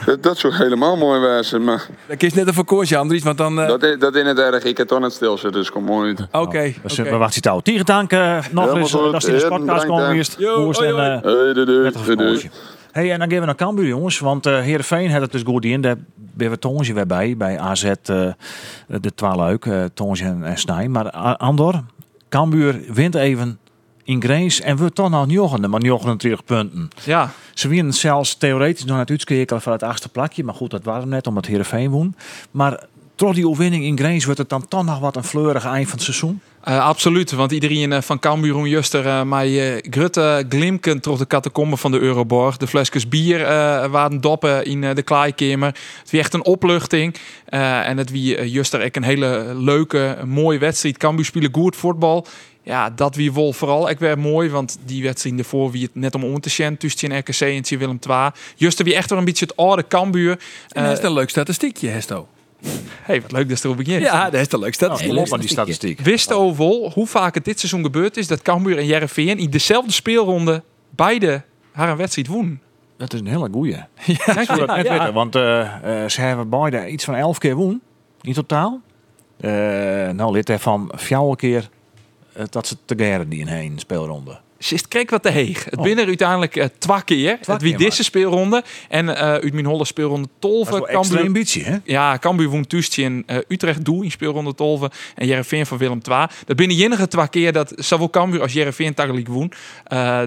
[SPEAKER 10] dat, dat zou helemaal mooi wezen, maar...
[SPEAKER 5] Dat is net een verkoosje, Andries, want dan... Uh...
[SPEAKER 10] Dat, is, dat is het erg. Ik heb toch net stil zitten, dus kom mooi
[SPEAKER 5] Oké. Okay,
[SPEAKER 3] nou, okay. We wachten touw. Tegen dank uh, nog eens dat is in de podcast komen geweest. Hey, en dan gaan we naar Cambuur, jongens. Want uh, Heerenveen had het dus goed in. Daar ben we Tonge weer bij. Bij AZ, uh, de twaalf uh, Tonge en, en Snij. Maar Andor, Cambuur wint even in Grace. En we toch nog njoggende, maar 29 punten.
[SPEAKER 5] Ja.
[SPEAKER 3] Ze winnen zelfs theoretisch nog net uitskekelen van het achtste plakje. Maar goed, dat waren net omdat Heerenveen won. Maar door die overwinning in Grace wordt het dan toch nog wat een fleurig eind van het seizoen.
[SPEAKER 4] Uh, absoluut, want iedereen uh, van Cambuur Juster uh, mij grutte glimken door de catacomben van de Euroborg. De flesjes bier waren doppen in de klaaikamer. Het was echt een opluchting. en het wie Juster echt een hele leuke, mooie wedstrijd. Cambuur spelen goed voetbal. Ja, dat wie wel vooral ik weer mooi, want die wedstrijd ervoor wie het net om om te zien tussen RKC en Willem II. Juster wie echt wel een beetje het oude Cambuur.
[SPEAKER 5] En dat is een leuk statistiekje, Hesto.
[SPEAKER 4] Hey, wat leuk dat er op begint.
[SPEAKER 5] Ja, dat is de leukste statistiek.
[SPEAKER 3] Oh, die statistiek.
[SPEAKER 4] Wist overal hoe vaak het dit seizoen gebeurd is dat Cambuur en Jereveen in dezelfde speelronde beide haar een wedstrijd woen.
[SPEAKER 3] Dat is een hele goeie. Ja, ik dat net weten, want uh, uh, ze hebben beide iets van elf keer woen in totaal. Uh, nou, lid van vier keer dat ze te die in heen speelronde.
[SPEAKER 4] Zit kreeg wat te heeg. Het oh. binnen uiteindelijk uh, twee keer. Het wie deze speelronde. En uh, uit mijn holle speelronde Tolve.
[SPEAKER 3] Cambuur ambitie, hè?
[SPEAKER 4] Ja, Cambuur woont tussen in uh, Utrecht doe in speelronde Tolve. En Jereveen van Willem II. Dat binnen enige twee keer dat zowel Cambuur als Jereveen tagaliek woon.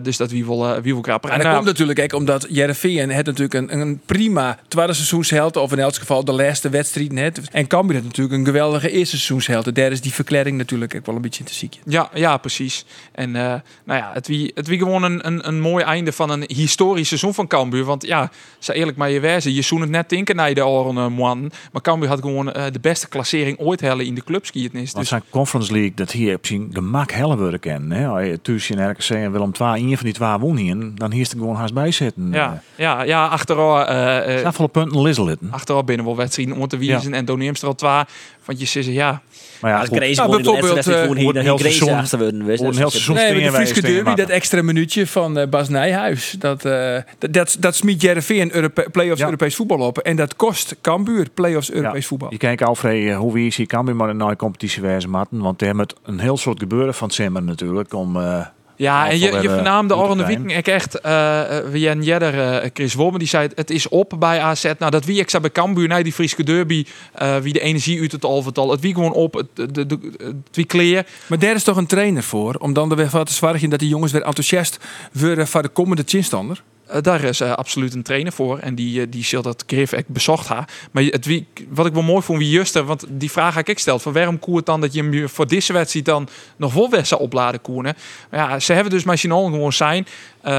[SPEAKER 4] dus dat wie wil, wie wil.
[SPEAKER 5] En dat komt natuurlijk ook omdat Jereveen het natuurlijk een, een prima tweede seizoensheld. Of in elk geval de laatste wedstrijd net. En Cambuur heeft natuurlijk een geweldige eerste seizoensheld. Daar is die verklaring natuurlijk ook wel een beetje te ziek.
[SPEAKER 4] Ja, ja, precies. En nou ja, het het wie, het wie gewoon een, een, een mooi einde van een historisch seizoen van Cambuur. Want ja, ze eerlijk maar je wijzen, je zoen het net tinken naar de oren uh, man. Maar Cambuur had gewoon eh, de beste klassering ooit hellen in de clubskiertnis. Dus
[SPEAKER 3] zijn Conference League, dat hier op zijn gemak kennen. Hè? Als je tussen in RKC en Willem II, een van die twee won hier, dan hier er gewoon haast bij zitten.
[SPEAKER 4] ja, ja, ja, achteraf, eh, eh,
[SPEAKER 3] Zoveel punten lizzelen.
[SPEAKER 4] achteraf binnen wel wedstrijden om te wiezen en Doneemst er al twee. Want je zegt ja,
[SPEAKER 3] Maar ja,
[SPEAKER 6] Ja,
[SPEAKER 3] goed,
[SPEAKER 6] Grace
[SPEAKER 5] Nou,
[SPEAKER 6] in
[SPEAKER 5] bijvoorbeeld, eh,
[SPEAKER 3] een heel seizoen-
[SPEAKER 6] achter
[SPEAKER 3] een heel seizoen
[SPEAKER 5] Nee, de
[SPEAKER 3] stingen
[SPEAKER 5] derby, dat extra minuutje van eh, Bas Nijhuis. Dat, eh, dat, dat, dat smiet Jereveen Europe play-offs
[SPEAKER 3] Ja.
[SPEAKER 5] Europees voetbal op. En dat kost Cambuur play-offs Europees
[SPEAKER 3] Ja.
[SPEAKER 5] voetbal.
[SPEAKER 3] Je kijkt Alfred, hoe wie is hier kan maar een nieuwe competitie wijzen matten. Want er met een heel soort gebeuren van Simmer natuurlijk. Om, eh,
[SPEAKER 4] Ja, en je, je
[SPEAKER 3] hebben
[SPEAKER 4] vernaam de
[SPEAKER 3] moeten
[SPEAKER 4] Orne
[SPEAKER 3] krijgen.
[SPEAKER 4] Wieken ik echt. eh uh, Jan Jedder, eh, Chris Wormen, die zei het, is op bij AZ. Nou, dat wie ik zei bij Cambuur, nee, die Friese derby, eh, wie de energie uit het alvertal, het wie gewoon op, het, de, de, het wie kleer.
[SPEAKER 5] Maar daar is toch een trainer voor? Om dan er weer wat te zorgen dat die jongens weer enthousiast worden voor de komende chinstander?
[SPEAKER 4] Eh, daar is eh, absoluut een trainer voor. En die, eh, die zal dat echt bezocht ha. Maar het, wat ik wel mooi vond, wie Juster, want die vraag heb ik gesteld. Van waarom koe het dan dat je hem voor deze wedstrijd dan nog vol weg zou opladen koenen? Maar ja, ze hebben dus Sinal gewoon zijn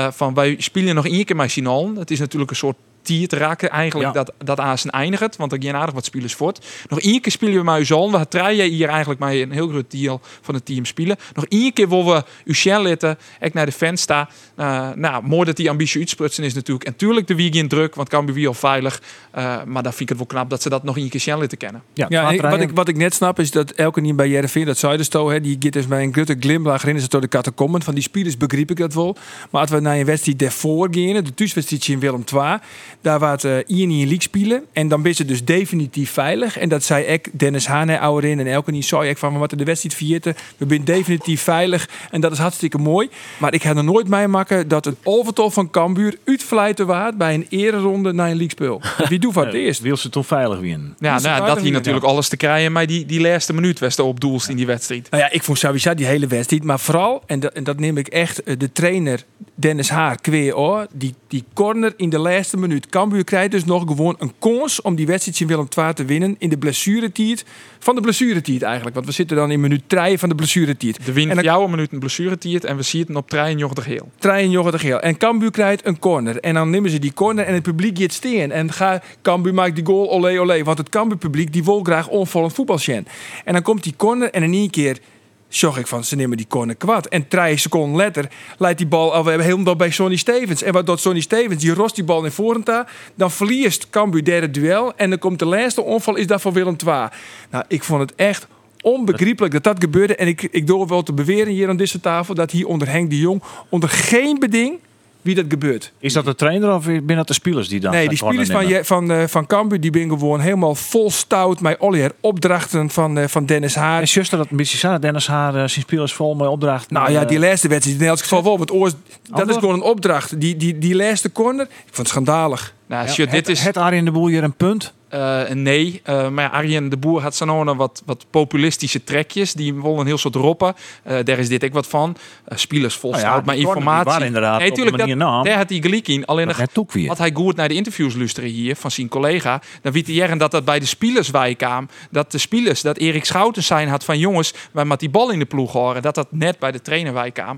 [SPEAKER 4] van wij spelen nog één keer Sinal. Het is natuurlijk een soort tier te raken eigenlijk
[SPEAKER 3] Ja.
[SPEAKER 4] dat, dat aan zijn eindigt. Want er gaan aardig wat spelers voort. Nog één keer spelen we met Uzal. We treien hier eigenlijk maar een heel groot deel van het team spelen. Nog één keer willen we Ushel litten. Ik naar de fans sta. Eh, nou, mooi dat die ambitie uitsprutsen is natuurlijk. En tuurlijk de weekend druk, want kan weer al veilig. Eh, maar dan vind ik het wel knap dat ze dat nog één keer Shell litten kennen.
[SPEAKER 3] ja,
[SPEAKER 5] Ja,
[SPEAKER 3] twee
[SPEAKER 5] ik- wat, ik, wat ik net snap is dat elke niet bij Jereveen, dat zei de sto, hè, die gaat dus bij een grote glimlach erin, is het door de catacomben. Van die spelers begreep ik dat wel. Maar als we naar een wedstrijd daarvoor gaan, de thuiswedstrijd in Willem II, daar waar het uh, Ian in league spelen. En dan ben ze dus definitief veilig. En dat zei ik, Dennis Haan ouderin en elke niet zei ik van, wat de wedstrijd vierde, we zijn definitief veilig. En dat is hartstikke mooi. Maar ik ga er nooit meemaken dat het overtal van Cambuur uitvlijten waard bij een ereronde naar een league speel. Wie doet het eerst?
[SPEAKER 3] Wil ze toen veilig winnen?
[SPEAKER 4] Ja, nou,
[SPEAKER 5] een
[SPEAKER 4] dat hier natuurlijk alles te krijgen. Maar die, die laatste minuut was op doelst in die wedstrijd.
[SPEAKER 5] Nou ja, ik vond sowieso die hele wedstrijd. Maar vooral, en dat, en dat neem ik echt, eh, de trainer Dennis Haar kweer. Die, die corner in de laatste minuut. Cambuur krijgt dus nog gewoon een kans om die wedstrijd in Willem II te winnen. In de blessuretijd. Van de blessuretijd eigenlijk. Want we zitten dan in minuut 3 van de blessuretijd.
[SPEAKER 4] De win
[SPEAKER 5] En dan-
[SPEAKER 4] jouw minuut een blessuretiert en we zien het op trein jochtig heel.
[SPEAKER 5] Trein en Joggen de Geel. En Cambuur krijgt een corner. En dan nemen ze die corner en het publiek gaat steen. En ga, Cambuur maakt die goal, olé olé. Want het Cambuur publiek die wil graag onvallend voetbal zien. En dan komt die corner en in één keer zag ik van ze nemen die corner kwad. En drie seconden later leidt die bal alweer helemaal bij Sonny Stevens. En wat doet Sonny Stevens? Die rost die bal in voren ta. Dan verliest Cambuur derde duel. En dan komt de laatste onval is dat van Willem II. Nou, ik vond het echt onbegrijpelijk dat dat gebeurde. En ik, ik durf wel te beweren hier aan deze tafel... dat hier onder Henk de Jong onder geen beding wie dat gebeurt.
[SPEAKER 3] Is dat de trainer of binnen dat de spelers die dan
[SPEAKER 5] Nee, die spelers van, je- van, eh, van Cambuur die ben gewoon helemaal vol stout met allerlei opdrachten van, eh, van Dennis Haar.
[SPEAKER 3] En zuster dat een beetje Dennis haar eh, zijn spelers vol met opdrachten.
[SPEAKER 5] Nou ja, die laatste wedstrijd in elk geval wel. Want oors, dat is gewoon een opdracht. Die, die, die laatste corner, ik vond het schandalig.
[SPEAKER 4] Nou,
[SPEAKER 3] ja,
[SPEAKER 4] shit, dit
[SPEAKER 3] het,
[SPEAKER 4] is...
[SPEAKER 3] het Arjen de Boer hier een punt.
[SPEAKER 4] Eh, nee, Eh, maar ja, Arjen de Boer had zo'n wat, wat populistische trekjes. Die willen een heel soort roppen. Eh, daar is dit ook wat van. Eh spelers vol
[SPEAKER 3] Nou ja,
[SPEAKER 4] maar informatie.
[SPEAKER 3] waren inderdaad
[SPEAKER 4] nee, tuurlijk, dat,
[SPEAKER 3] naam.
[SPEAKER 4] daar had hij gelijk in. Alleen
[SPEAKER 3] Dat
[SPEAKER 4] nog, had hij goed naar de interviews luisteren hier van zijn collega. Dan weet hij jaren dat dat bij de spelers kwam. Dat de spelers, dat Erik Schouten zijn had van jongens, wij met die bal in de ploeg horen. Dat dat net bij de trainer wij kwam.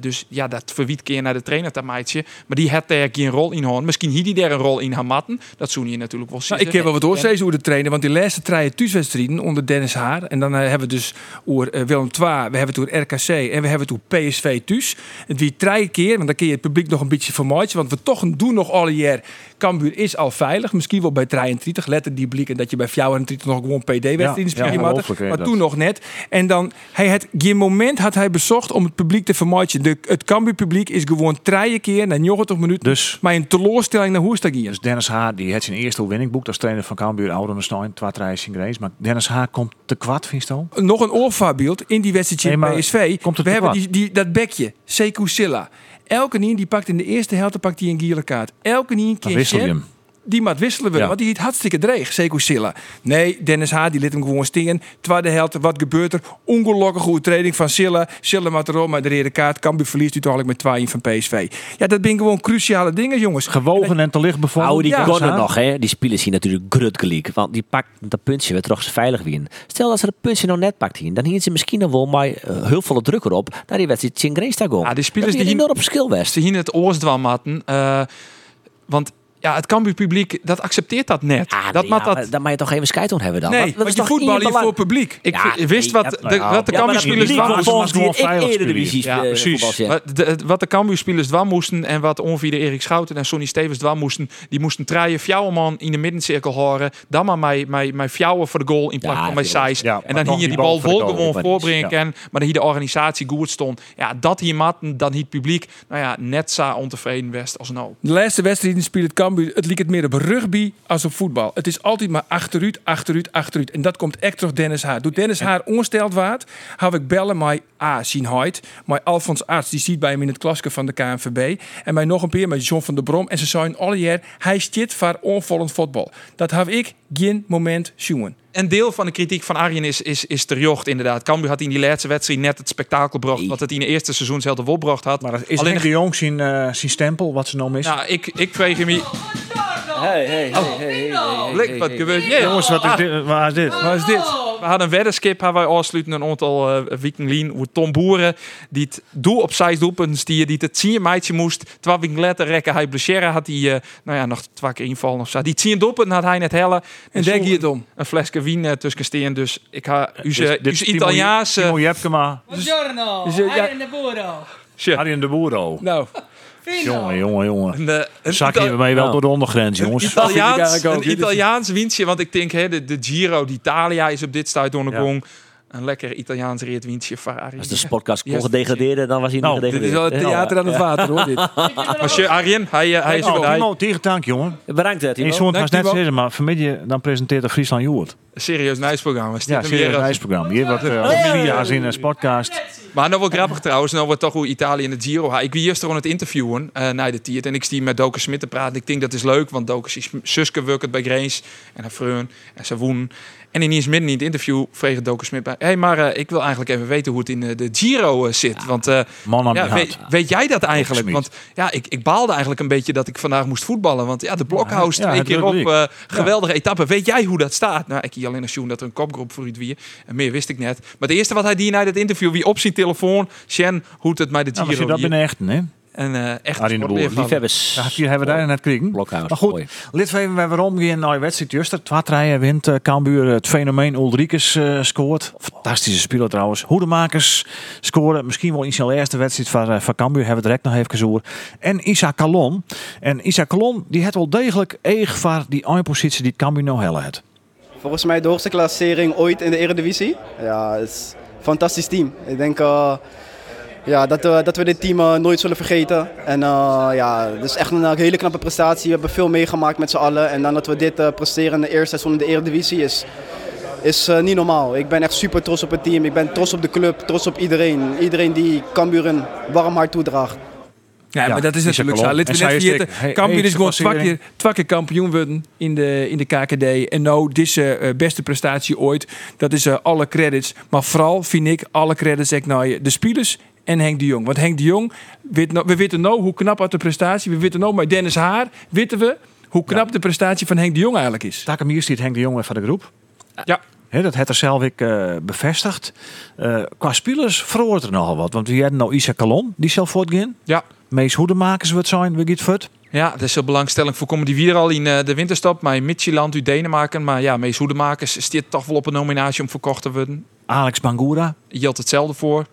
[SPEAKER 4] Dus ja, dat verwiet keer naar de trainer dat meidje. Maar die had daar geen rol in hoor. Misschien hier die daar een rol in gaan matten. Dat zou je natuurlijk wel zien.
[SPEAKER 5] Nou, ik heb wel wat oorzees hoe de trainer. Want die laatste drie thuiswedstrijden onder Dennis Haar. En dan eh, hebben we dus over eh, Willem II, we hebben het over RKC en we hebben het over PSV thuis. Het wie drie keer, want dan kun je het publiek nog een beetje vermaaien. Want we toch doen nog alle jaar. Cambuur is al veilig. Misschien wel bij 33. Letter die blikken dat je bij 34 nog gewoon PD-wedstrijden
[SPEAKER 3] Ja,
[SPEAKER 5] spelen
[SPEAKER 3] ja,
[SPEAKER 5] Maar toen nog net. En dan, hij had geen moment had hij bezocht om het publiek te vermaaien. De, het Cambuur publiek is gewoon drie keer na 90 minuten.
[SPEAKER 3] Dus,
[SPEAKER 5] Maar een teleurstelling naar Hoestagien.
[SPEAKER 3] dus Dennis Haar die heeft zijn eerste overwinning boekt als trainer van Cambuur Ouderenstein. Twee in Grace. Maar Dennis Haar komt te kwad, vind je
[SPEAKER 5] nog een oorvaarbeeld in die wedstrijd
[SPEAKER 3] Nee,
[SPEAKER 5] PSV.
[SPEAKER 3] komt het
[SPEAKER 5] we hebben die, die, dat bekje, Sekou Silla. Elke nien die pakt in de eerste helft pakt hij een gele kaart. Elke nien
[SPEAKER 3] Dan
[SPEAKER 5] keer
[SPEAKER 3] wissel je hem.
[SPEAKER 5] Die moet wisselen.
[SPEAKER 3] Ja.
[SPEAKER 5] Want die het hartstikke dreig, Sekou Silla. Nee, Dennis Haar, die liet hem gewoon steen. Tweede helft, wat gebeurt er? Ongelukkig goede training van Silla. Silla maakt erop, maar de rode kaart. Cambuur verliest uiteindelijk met 2-1 van PSV. Ja, dat zijn gewoon cruciale dingen, jongens.
[SPEAKER 3] Gewogen en te licht bevonden.
[SPEAKER 6] Oude die
[SPEAKER 5] Ja,
[SPEAKER 6] nog, hè? Die spelers hier natuurlijk grutgelijk. Want die pakt dat puntje weer toch veilig weer. Stel dat ze dat puntje nou net pakt hier, dan hier ze misschien nog wel maar eh, heel veel druk erop naar die wedstrijd Tjen Greesta gaan.
[SPEAKER 4] Ja, die spelers
[SPEAKER 6] dat
[SPEAKER 4] die hier-
[SPEAKER 6] enorm verschil west.
[SPEAKER 4] Ze hier het oorsdwammatten. eh want ja, het Cambuur publiek, dat accepteert dat net.
[SPEAKER 6] Ah,
[SPEAKER 4] dat
[SPEAKER 6] nee,
[SPEAKER 4] mag
[SPEAKER 6] ja,
[SPEAKER 4] dat...
[SPEAKER 6] maar dan mag je toch even scheid aan hebben dan.
[SPEAKER 4] Nee,
[SPEAKER 6] Want dat
[SPEAKER 4] want
[SPEAKER 6] is
[SPEAKER 4] je voetbal hier voor publiek. Ik
[SPEAKER 6] Ja,
[SPEAKER 4] wist
[SPEAKER 6] nee,
[SPEAKER 4] wat
[SPEAKER 6] ja,
[SPEAKER 4] de, wat de
[SPEAKER 3] ja,
[SPEAKER 6] Ja, maar
[SPEAKER 4] Cambuur
[SPEAKER 6] dat
[SPEAKER 4] spelers
[SPEAKER 6] is
[SPEAKER 4] dwam
[SPEAKER 6] niet
[SPEAKER 3] was-
[SPEAKER 6] volgens die
[SPEAKER 3] was gewoon veilig
[SPEAKER 6] Eredivisie
[SPEAKER 3] spelen. Ja, precies.
[SPEAKER 6] voetbal, ja.
[SPEAKER 4] Wat de, wat spelers moesten en wat ongeveer Erik Schouten en Sonny Stevens dwam moesten, die moesten draaien fjouwerman in de middencirkel horen, dan maar mijn, mijn, mijn fjouwen voor de goal in plaats van mijn size. En dan hier
[SPEAKER 3] die
[SPEAKER 4] die
[SPEAKER 3] bal
[SPEAKER 4] vol gewoon
[SPEAKER 3] dat
[SPEAKER 4] voorbrengen kan, maar dan hier de organisatie goed stond. Ja, dat hier matten, dan hier het publiek, nou ja, net zo ontevreden west als nou.
[SPEAKER 5] De laatste wedstrijden speelt het Cambuur. Het liep het meer op rugby als op voetbal. Het is altijd maar achteruit, achteruit, achteruit. En dat komt echt door Dennis Haar. Doet Dennis Haar ongesteld waard, heb ik bellen met A. Sien Hoyt, met Alfons Arts, die ziet bij hem in het klasje van de KNVB. En mij nog een keer met John van der Brom. En ze zijn alle jaar, hij stiet voor onvallend voetbal. Dat heb ik geen moment zien.
[SPEAKER 4] Een deel van de kritiek van Arjen is, is, is terjocht inderdaad. Cambuur had in die laatste wedstrijd net het spektakel gebracht
[SPEAKER 6] Nee.
[SPEAKER 4] wat het in de eerste seizoen zelf wel gebracht had.
[SPEAKER 3] Maar dat is
[SPEAKER 4] Alleen
[SPEAKER 3] de Jong zijn, eh, zijn stempel, wat ze nou missen.
[SPEAKER 4] Nou, ik, ik kreeg hem hier...
[SPEAKER 6] Hey, hey, hey, hey,
[SPEAKER 4] Blik, wat gebeurt hier?
[SPEAKER 3] Jongens, wat is dit? Waar is dit?
[SPEAKER 4] Wat is dit? We hadden een weddenskip, hebben wij afsluiten een aantal uh, weken lien. Hoe Tom Boeren, die het doel op zes doelpunten stier, die het zien meidje moest. Twee weken later rekken hij blessure, had hij, uh, nou ja, nog twee keer invallen of zo. Die tien doelpunten had hij net hellen.
[SPEAKER 5] En denk je het om?
[SPEAKER 4] Een flesje wien uh, tussen steen. Dus ik ga u
[SPEAKER 3] is Timo-
[SPEAKER 4] Italiaanse...
[SPEAKER 3] Timo Jepkema,
[SPEAKER 11] Buongiorno,
[SPEAKER 5] Dus, eh, ja-
[SPEAKER 11] in de.
[SPEAKER 4] Shit.
[SPEAKER 3] Arjen de Boero.
[SPEAKER 5] Nou,
[SPEAKER 3] Jongen, jongen, jongen.
[SPEAKER 4] Een, uh, een
[SPEAKER 3] Zak je mee wel
[SPEAKER 6] Nou.
[SPEAKER 3] door de ondergrens,
[SPEAKER 4] Een
[SPEAKER 3] jongens.
[SPEAKER 4] Italiaans,
[SPEAKER 5] ook.
[SPEAKER 4] een
[SPEAKER 5] Dit is-
[SPEAKER 4] Italiaans winstje, want ik denk hè, de, de Giro d'Italia is op dit stuit door de
[SPEAKER 3] Ja.
[SPEAKER 4] Een lekker Italiaans reetwinstje voor Arjen.
[SPEAKER 6] Als de sportkast kon
[SPEAKER 4] Yes.
[SPEAKER 6] gedegradeerd, dan was hij
[SPEAKER 3] Nou,
[SPEAKER 6] niet
[SPEAKER 5] dit is wel het theater aan het water hoor. Dit.
[SPEAKER 4] Maar je, Arjen, hij, eh, hij is
[SPEAKER 3] Nou,
[SPEAKER 4] erbij.
[SPEAKER 3] Timo, tegen dank, jongen.
[SPEAKER 6] Bedankt, hè, Timo.
[SPEAKER 3] Ik zou het net zeggen, maar vanmiddag dan presenteert de Friesland Joert.
[SPEAKER 4] Serieus nice-programma.
[SPEAKER 3] Ja, serieus reisprogramma. Hier wat uh, vier jaar in een sportcast.
[SPEAKER 4] Maar nou wel grappig trouwens, nou wordt toch hoe Italië in het Giro. Ik wie eerst aan het interviewen uh, na de tiert en ik stie met Doken Smit te praten. Ik denk dat is leuk, want Doken is zuske werkt bij Grace en haar vreun en ze woen. En ineens midden in het interview vreeg Doken Smit bij. Hey, maar uh, ik wil eigenlijk even weten hoe het in uh, de Giro uh, zit. Want uh,
[SPEAKER 3] Man
[SPEAKER 4] ja, weet, weet jij dat eigenlijk? Want ja, ik, ik baalde eigenlijk een beetje dat ik vandaag moest voetballen. Want ja, de blokhouse
[SPEAKER 3] Ja,
[SPEAKER 4] twee keer op. geweldige etappe. Weet jij hoe dat staat? Nou, ik hier alleen zien dat er een kopgroep voor u wie. En meer wist ik net. Maar het eerste wat hij die na dat interview, wie op zijn telefoon, Shen, hoe het met de
[SPEAKER 3] Ja,
[SPEAKER 4] Giro.
[SPEAKER 3] maar zie, dat ben echt, hè?
[SPEAKER 4] En uh, echt
[SPEAKER 3] Arjen de Boer.
[SPEAKER 6] Liefhebbers.
[SPEAKER 3] Ja, hebben we daar net gekregen.
[SPEAKER 6] Blokhuis.
[SPEAKER 3] Maar goed,
[SPEAKER 6] Mooi.
[SPEAKER 3] Litweven we waarom weer naar wedstrijd juster. Twee wint uh, Cambuur. Het fenomeen Ulrikes uh, scoort. Fantastische speler trouwens. Hoedemakers scoren. Misschien wel in zijn eerste wedstrijd van, uh, van Cambuur. Hebben we direct nog even gezoerd. En Isa Calon. En Isa Calon die heeft wel degelijk eeg voor die eindpositie die het Cambuur nou helle heeft.
[SPEAKER 12] Volgens mij de hoogste klassering ooit in de Eredivisie. Ja, het is een fantastisch team. Ik denk uh, ja, dat, uh, dat we dit team uh, nooit zullen vergeten. En uh, ja, het is echt een hele knappe prestatie. We hebben veel meegemaakt met z'n allen. En dan dat we dit uh, presteren in de eerste seizoen in de Eredivisie is, is uh, niet normaal. Ik ben echt super trots op het team. Ik ben trots op de club, trots op iedereen. Iedereen die Cambuur een warm hart toedraagt.
[SPEAKER 5] Ja, maar dat is natuurlijk zo. Laten we net
[SPEAKER 3] is
[SPEAKER 5] vergeten.
[SPEAKER 3] Hey,
[SPEAKER 5] Cambuur
[SPEAKER 3] hey,
[SPEAKER 5] is gewoon twee keer, kampioen worden in de, in de KKD. En nou, deze uh, beste prestatie ooit. Dat is uh, alle credits. Maar vooral vind ik alle credits ik naar de spelers en Henk de Jong. Want Henk de Jong, we weten nou hoe knap uit de prestatie. We weten nou met Dennis Haar, weten we hoe knap de prestatie van Henk de Jong eigenlijk is.
[SPEAKER 3] Takem hier stiet Henk de Jonge van de groep.
[SPEAKER 4] Ja.
[SPEAKER 3] He, dat heeft er zelf ik uh, bevestigd. Uh, qua spelers verhoort er nogal wat. Want we hebben nou Isa Calon, die zelf voortgaan.
[SPEAKER 4] Ja.
[SPEAKER 3] Meest hoedemakers wat zijn, we gaan fut.
[SPEAKER 4] Ja, dat is een belangstelling voor komen die weer al in de winterstop. Maar in Midtjylland, uit Denemarken. Maar ja, Mees Hoedemakers stiert toch wel op een nominatie om verkocht te worden.
[SPEAKER 3] Alex Bangura.
[SPEAKER 4] Je geldt hetzelfde voor.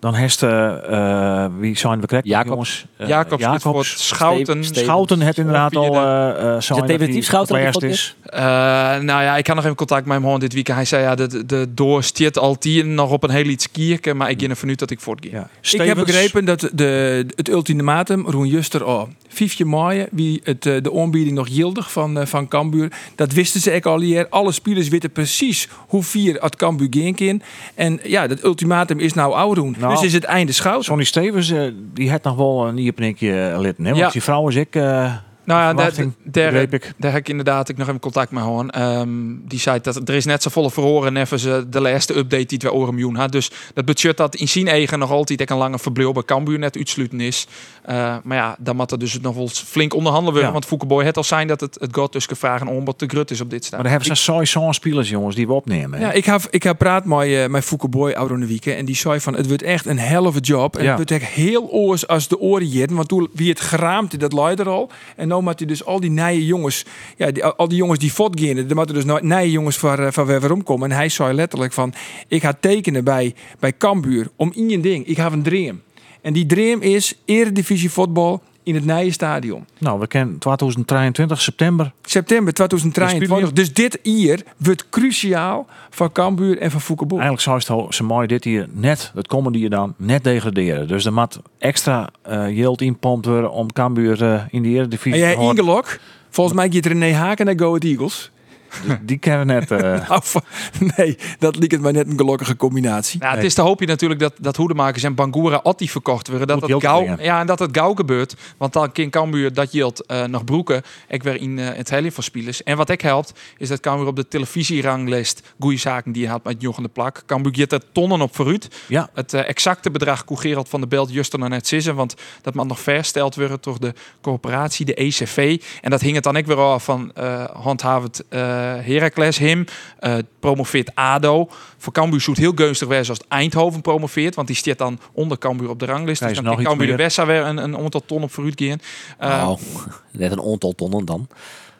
[SPEAKER 3] Dan heeft uh, wie zijn we krijgen
[SPEAKER 6] Jacobs.
[SPEAKER 4] Uh, Jacobs, Jacobs Schouten.
[SPEAKER 6] Steven.
[SPEAKER 3] Schouten het inderdaad al uh.
[SPEAKER 6] Is definitief Schouten
[SPEAKER 3] dat is?
[SPEAKER 4] Uh, nou ja, ik had nog even contact met hem dit weekend. Hij zei ja, de, de door stiert al tien nog op een heel iets kierken, maar ik ging ervan uit dat ik voortga.
[SPEAKER 3] Ja.
[SPEAKER 5] Ik heb begrepen dat de, het ultimatum, Roen Juster, oh, 5 mei, wie het, de aanbieding nog gildig van, uh, van Cambuur, dat wisten ze ook al hier. Alle spelers weten precies hoe vier het Cambuur kan. En ja, dat ultimatum is nou oud doen.
[SPEAKER 3] Nou,
[SPEAKER 5] dus is het einde schout.
[SPEAKER 3] Sonny Stevens, uh, die had nog wel een iepenikje litten. Hè? Want
[SPEAKER 4] Ja.
[SPEAKER 3] die vrouw is ik... Uh,
[SPEAKER 4] Nou ja, daar, daar,
[SPEAKER 3] ik.
[SPEAKER 4] daar heb ik inderdaad ik nog even contact met hoor. Ehm, die zei dat er is net zo volle verhoren even ze de laatste update die weer oren miljoen had. Dus dat budget dat in zijn eigen nog altijd ik een lange verbleeuw bij Cambuur net uitsluiten is. Eh, maar ja, dan moet er dus nog wel flink onderhandelen worden.
[SPEAKER 3] Ja.
[SPEAKER 4] Want Foukeboy het al zijn dat het, het gaat tussen vragen om wat te grut is op dit staan.
[SPEAKER 3] Maar dan hebben ze zo'n spelers, jongens, die we opnemen. hè?
[SPEAKER 4] Ja, ik heb, ik heb praat met, uh, met Fouke Boy oude weekend en die zei van het wordt echt een helve job en
[SPEAKER 3] Ja.
[SPEAKER 4] het wordt echt heel oors als de oren jitten, want toen wie het geraamd dat leider al en nou moet hij dus al die nieuwe jongens, ja, die, al die jongens die gaan, er moeten dus nou nieuwe jongens van uh, van weer waarom komen en hij zei letterlijk van ik ga tekenen bij bij Cambuur om je ding, ik heb een dream en die dream is Eredivisie voetbal in het nieuwe stadion.
[SPEAKER 3] Nou, we kennen 2023, september.
[SPEAKER 4] September 2023.
[SPEAKER 3] spelen
[SPEAKER 4] Dus dit hier wordt cruciaal voor Cambuur en voor Boy.
[SPEAKER 3] Eigenlijk zou het zo- mooi dit hier net, het komende jaar dan, net degraderen. Dus er moet extra eh yield inpompt worden om Cambuur eh, in de Eredivisie
[SPEAKER 4] En jij
[SPEAKER 3] te houden.
[SPEAKER 4] Ingelok? Volgens mij gaat René Haken naar Go Ahead Eagles.
[SPEAKER 3] Dus die kennen we net. eh,
[SPEAKER 4] nee, dat liep het maar net een gelukkige combinatie. Ja, het is te hoop je natuurlijk dat, dat hoedemakers en Bangura Otti verkocht worden. Dat
[SPEAKER 3] ook
[SPEAKER 4] gauw, ja, en dat het gauw gebeurt. Want dan kan Cambuur dat yield eh, nog broeken. Ik weer in eh, het hele van spelers. En wat ik helpt, is dat Cambuur op de televisieranglijst goede zaken die je had met Jochen de Plak. Cambuur geeft er tonnen op vooruit.
[SPEAKER 3] Ja.
[SPEAKER 4] Het exacte bedrag koe Gerald van der Belt juist er nog net zissen. Want dat moet nog versteld worden door de coöperatie, de ECV. En dat hing het dan ik weer af van eh handhavend eh Heracles Him. eh promoveert ADO. Voor Cambuur zoet heel gunstig wezen als het Eindhoven promoveert. Want die staat dan onder Cambuur op de ranglist. Dus dan kan Cambuur de. Wessa weer een, een aantal ton op vooruit gaan. Eh,
[SPEAKER 6] Nou, net een aantal tonnen dan.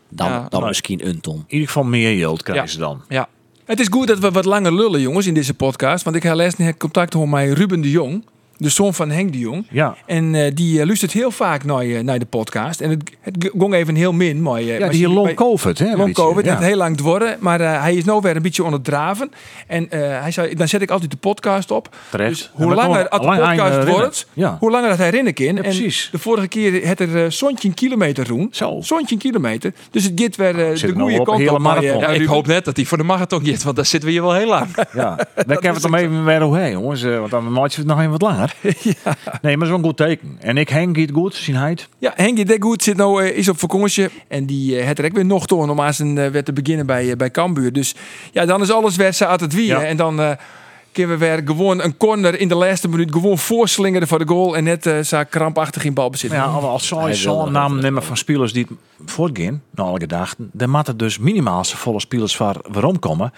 [SPEAKER 6] Dan,
[SPEAKER 4] Ja.
[SPEAKER 6] dan misschien een ton.
[SPEAKER 3] in ieder geval meer yield krijgen
[SPEAKER 4] Ja.
[SPEAKER 3] ze dan.
[SPEAKER 4] Ja. Het is goed dat we wat langer lullen, jongens, in deze podcast. Want ik heb net contact gehad met Ruben de Jong. De zoon van Henk de Jong.
[SPEAKER 3] Ja.
[SPEAKER 4] En eh, die eh, luistert heel vaak naar, eh, naar de podcast. En het, het ging even heel min. Maar, eh,
[SPEAKER 3] Ja,
[SPEAKER 4] maar
[SPEAKER 3] die
[SPEAKER 4] zie-
[SPEAKER 3] long COVID, hè? een
[SPEAKER 4] Long. COVID,
[SPEAKER 3] Ja.
[SPEAKER 4] het heel lang dwarren. Maar eh, hij is nou weer een beetje onder het draven. En eh, hij zei, dan zet ik altijd de podcast op.
[SPEAKER 3] Terecht.
[SPEAKER 4] Dus hoe langer het de podcast wordt, hoe langer dat hij rennen kan. en
[SPEAKER 3] precies.
[SPEAKER 4] de vorige keer had er uh, zo'n kilometer roen.
[SPEAKER 3] Zo.
[SPEAKER 4] Zo'n kilometer. Dus het gaat weer de
[SPEAKER 3] nou
[SPEAKER 4] goede
[SPEAKER 3] een
[SPEAKER 4] kant op. maar,
[SPEAKER 3] marathon.
[SPEAKER 4] ja, ik hoop net dat hij voor de marathon gaat. Want daar zitten we hier wel heel lang.
[SPEAKER 3] Ja, daar kunnen we het om even weer hoe heen, jongens. Want dan maak je het nog even wat langer. Nee, maar een goed teken. En ik Henk gaat goed, zien heid.
[SPEAKER 4] Ja, Henk de Goed zit nou eh, is op vakantie. En die eh het er ook weer nog door om aan zijn weer te beginnen bij, bij Cambuur. Dus ja, dan is alles weer uit het wie.
[SPEAKER 3] Ja.
[SPEAKER 4] En dan kunnen we weer gewoon een corner in de laatste minuut gewoon voorslingeren voor de goal. En net eh zo krampachtig in bal bezitten.
[SPEAKER 3] Ja, als zo'n naam
[SPEAKER 6] wel
[SPEAKER 3] nemen van spelers die het voortgaan, nou alle gedachten, dan moeten dus minimaal volle spelers voor waarom komen.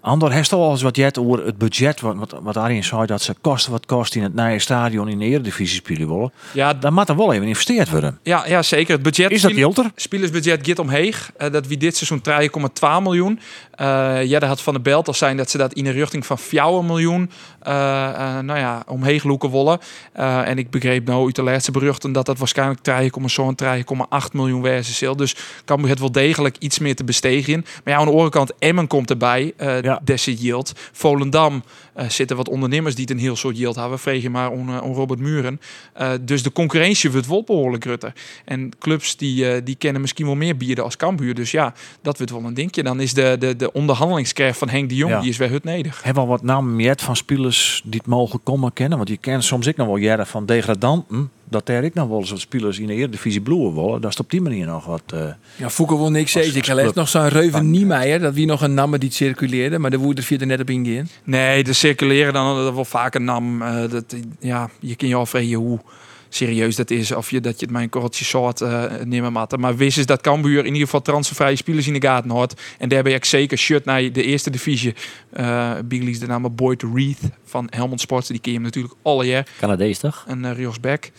[SPEAKER 3] Ander heeft al eens wat jet over het budget, wat, wat, wat Arjen zei, dat ze kosten wat kost in het nieuwe stadion in de Eredivisie spelen willen.
[SPEAKER 4] Ja,
[SPEAKER 3] Dan moet er wel even investeerd worden.
[SPEAKER 4] Ja, ja, zeker. Het budget.
[SPEAKER 3] Is dat Gilter?
[SPEAKER 4] Spelersbudget gaat omheeg. Eh, dat wie dit seizoen 3,2 miljoen. Eh ja, daar had Van de Belt al zijn dat ze dat in de richting van 4 miljoen eh, eh, nou ja, omheeg loeken willen. Eh, en ik begreep nou uit de laatste beruchten dat dat waarschijnlijk 3,zo'n 3,8 miljoen wezen zal. Dus kan het wel degelijk iets meer te bestegen. Maar ja, aan de andere kant, Emmen komt erbij. eh
[SPEAKER 3] Ja.
[SPEAKER 4] Desse yield. Volendam eh, zitten wat ondernemers die het een heel soort yield hebben. Vreeg je maar om, om Robert Muren. Dus de concurrentie wordt wel behoorlijk rutter. En clubs die, die kennen misschien wel meer bieden als Cambuur. Dus ja, dat wordt wel een dingetje. Dan is de, de, de onderhandelingskracht van Henk de Jong,
[SPEAKER 3] Ja.
[SPEAKER 4] die is weer hut nedig.
[SPEAKER 3] Hebben we wat namen jet van spelers die het mogen komen kennen? Want je kent soms ik nog wel jaren van degradanten. Dat er ik nog wel eens wat spelers in de Eredivisie bloeien willen. Dat is op die manier nog wat... eh,
[SPEAKER 4] Ja, Foucault wil niks zeggen. Ik heb nog zo'n Reuven Niemeyer, dat wie nog een naam die circuleerde, maar de woede vierde net op ingaan. Nee, de circuleren dan dat wel vaak een naam. eh, dat, ja, je kan je afvragen hoe serieus dat is, of je dat je het mijn kortje soort uh, nemen maat. Maar wist is dat Cambuur in ieder geval transfervrije spelers in de gaten houdt. En daar ben ik zeker shirt naar de eerste divisie. Uh, de naam Boyd Reed van Helmond Sports, die ken je hem natuurlijk alle jaar.
[SPEAKER 6] Canadees toch?
[SPEAKER 4] En uh, Rios Beck.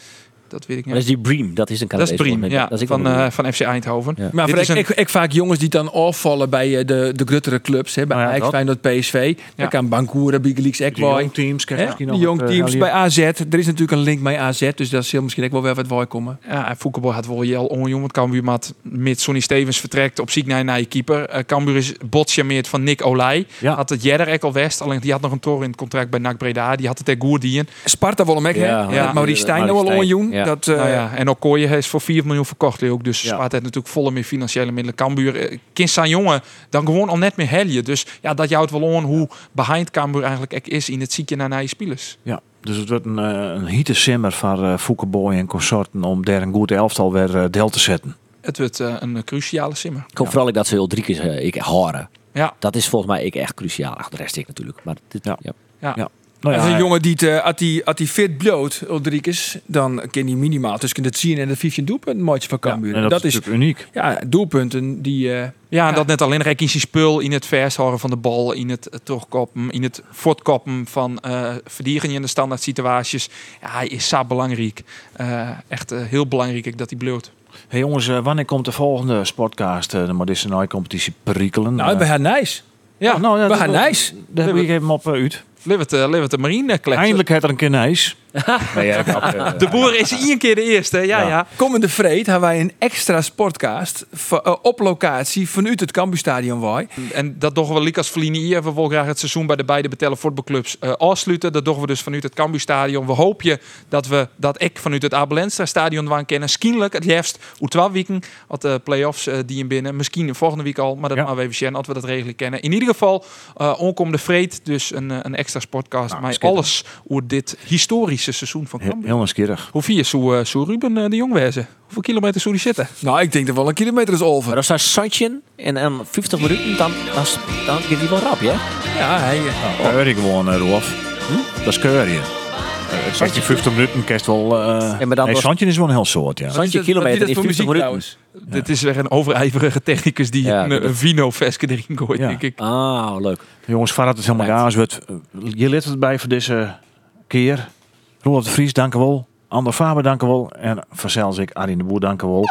[SPEAKER 4] Dat weet ik niet.
[SPEAKER 6] Maar dat is die Bream, dat is een
[SPEAKER 4] Dat
[SPEAKER 6] Canadees.
[SPEAKER 4] is Bream, ja,
[SPEAKER 6] dat is
[SPEAKER 4] van, uh, van FC Eindhoven.
[SPEAKER 6] Ja.
[SPEAKER 4] Maar
[SPEAKER 5] Dit
[SPEAKER 4] ik,
[SPEAKER 5] is een-
[SPEAKER 4] ik, ik vaak jongens die dan afvallen bij eh, de, de gruttere clubs. Hè, bij
[SPEAKER 3] Nou ja,
[SPEAKER 4] Ajax,
[SPEAKER 3] dat.
[SPEAKER 4] Feyenoord, PSV. Dan kan Bankura, Big Leagues,
[SPEAKER 3] die
[SPEAKER 4] Ekboy.
[SPEAKER 3] jong teams
[SPEAKER 4] Die
[SPEAKER 3] nog
[SPEAKER 4] jong
[SPEAKER 3] eh,
[SPEAKER 4] teams
[SPEAKER 3] heel
[SPEAKER 4] bij AZ. Er is natuurlijk een link met AZ, dus dat zal misschien ook wel weer wat waar komen. Ja, en Foukeboy had wel jel onjong, want Cambuur met, met Sonny Stevens vertrekt op ziek naar naar je keeper. Uh, Cambuur is botjameerd van Nick Olij.
[SPEAKER 3] Ja.
[SPEAKER 4] Had het Jedder ook al West, alleen die had nog een toren in het contract bij NAC Breda. Die had het er goed in. Sparta wel hem ook,
[SPEAKER 6] Ja,
[SPEAKER 4] hè?
[SPEAKER 6] ja.
[SPEAKER 4] Ja, Maurice Stijn wel onjoen.
[SPEAKER 6] Ja.
[SPEAKER 4] Dat, uh, nou ja, en Okoye is voor 4 miljoen verkocht ook. Dus
[SPEAKER 3] Ja.
[SPEAKER 4] Sparta heeft natuurlijk volle meer financiële middelen. Cambuur, eh, kind zijn jongen, dan gewoon al net meer helje. Dus ja, dat jouwt wel aan hoe behind Cambuur eigenlijk is in het ziekje naar naar je spelers.
[SPEAKER 3] Ja, dus het wordt een, eh, een hitte simmer van uh, Foukeboy en consorten om daar een goed elftal weer eh, deel te zetten.
[SPEAKER 4] het wordt eh, een cruciale simmer.
[SPEAKER 6] Ik hoop vooral ik dat ze heel drie keer eh, ik horen.
[SPEAKER 4] Ja.
[SPEAKER 6] Dat is volgens mij ik echt cruciaal. Ach, de rest ik natuurlijk. Maar dit, ja.
[SPEAKER 4] Ja.
[SPEAKER 3] Ja. Nou
[SPEAKER 5] Als
[SPEAKER 3] ja,
[SPEAKER 5] een jongen die, het, eh, als die, als die fit bloot, Ulrikes, dan kan hij minimaal tussen het 10 en het 15 doelpunten maatje van Cambuur.
[SPEAKER 3] en dat, is natuurlijk uniek.
[SPEAKER 5] ja, doelpunten die... eh,
[SPEAKER 4] Ja, en dat net alleen nog in zijn spul in het vershouden van de bal, in het eh, terugkoppen, in het voortkoppen van eh verdieringen in de standaard situaties. Ja, hij is zo belangrijk. Eh, echt heel belangrijk dat hij bloot.
[SPEAKER 3] Hey jongens, wanneer komt de volgende sportcast, de Moderne competitie perikelen?
[SPEAKER 5] nou, bij haar nice.
[SPEAKER 4] Ja,
[SPEAKER 3] nou, ja,
[SPEAKER 5] we
[SPEAKER 3] dat-
[SPEAKER 5] gaan nice.
[SPEAKER 3] Daar heb ik even op uit.
[SPEAKER 4] Uh, Leeuwert de Marine kletsen.
[SPEAKER 3] Eindelijk heeft er een keer nijs. nee, ja, grapje.
[SPEAKER 4] De boer is één keer de eerste, ja, ja.
[SPEAKER 3] Ja.
[SPEAKER 5] Komende vreed hebben wij een extra sportcast eh, op locatie vanuit het Cambuurstadion wij.
[SPEAKER 4] En dat doen we Likas Verlinier. We willen graag het seizoen bij de beide betellen voetbalclubs eh afsluiten. Dat doen we dus vanuit het Cambuurstadion. We hopen dat we dat ik vanuit het Abelenstra stadion waan kennen. Skienlijk het liefst hoe twaalf weken. Wat de play-offs eh, die in binnen. Misschien volgende week al, maar dat
[SPEAKER 3] Ja.
[SPEAKER 4] maar we even zien als we dat regelen kennen. In ieder geval, eh onkomende vreed. Dus een, eh, een extra sportcast.
[SPEAKER 3] Nou,
[SPEAKER 4] maar alles over dit historische seizoen van
[SPEAKER 3] Heel,
[SPEAKER 4] Cambuur.
[SPEAKER 3] heel nieuwsgierig.
[SPEAKER 4] Hoe vier zou, eh, zou Ruben eh, de Jong wezen? Hoeveel kilometer zou die zitten?
[SPEAKER 5] Nou, ik denk dat wel een kilometer is
[SPEAKER 6] Maar
[SPEAKER 5] over.
[SPEAKER 6] als daar Santje en, en 50 minuten, dan, dan, dan gaat hij wel rap, ja?
[SPEAKER 5] Ja, hij... eh,
[SPEAKER 3] Keur je gewoon, uh, Rolf. Dat is keur je. Uh, Als je 50 minuten kerst wel... eh
[SPEAKER 6] Ja, maar dan
[SPEAKER 3] nee,
[SPEAKER 6] was-
[SPEAKER 3] Santje is wel een heel soort, ja.
[SPEAKER 5] is
[SPEAKER 6] kilometer in
[SPEAKER 5] voor
[SPEAKER 6] 50
[SPEAKER 5] muziek
[SPEAKER 6] minuten.
[SPEAKER 5] trouwens?
[SPEAKER 4] Dit is weer een overijverige technicus die
[SPEAKER 6] Ja,
[SPEAKER 4] een, vino-veske erin gooit,
[SPEAKER 3] Ja.
[SPEAKER 4] denk ik.
[SPEAKER 6] Ah, leuk.
[SPEAKER 3] Jongens, Farad is helemaal gaas. Eh, je let het bij voor deze keer. Rolf de Vries, dank u wel. Ander Faber, dank u wel. En vanzelfs ik, Arjen de Boer, dank u wel.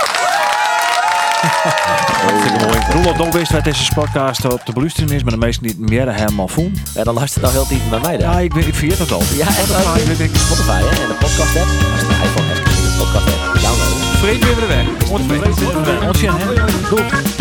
[SPEAKER 3] Hartstikke mooi. Roelof Dol wist wat deze podcast op de beluistering is, maar de meesten niet meer helemaal voelen.
[SPEAKER 6] Ja, dan luistert nou heel diep bij mij dan.
[SPEAKER 3] Ja, ik, ik vergeet het al.
[SPEAKER 6] Ja, echt waar. Spotify, hè? En de podcast app. Als je een iPhone hebt, de podcast app downloaden.
[SPEAKER 4] Vreed weer weer de weg.
[SPEAKER 3] Ontzettend, hè? Doei.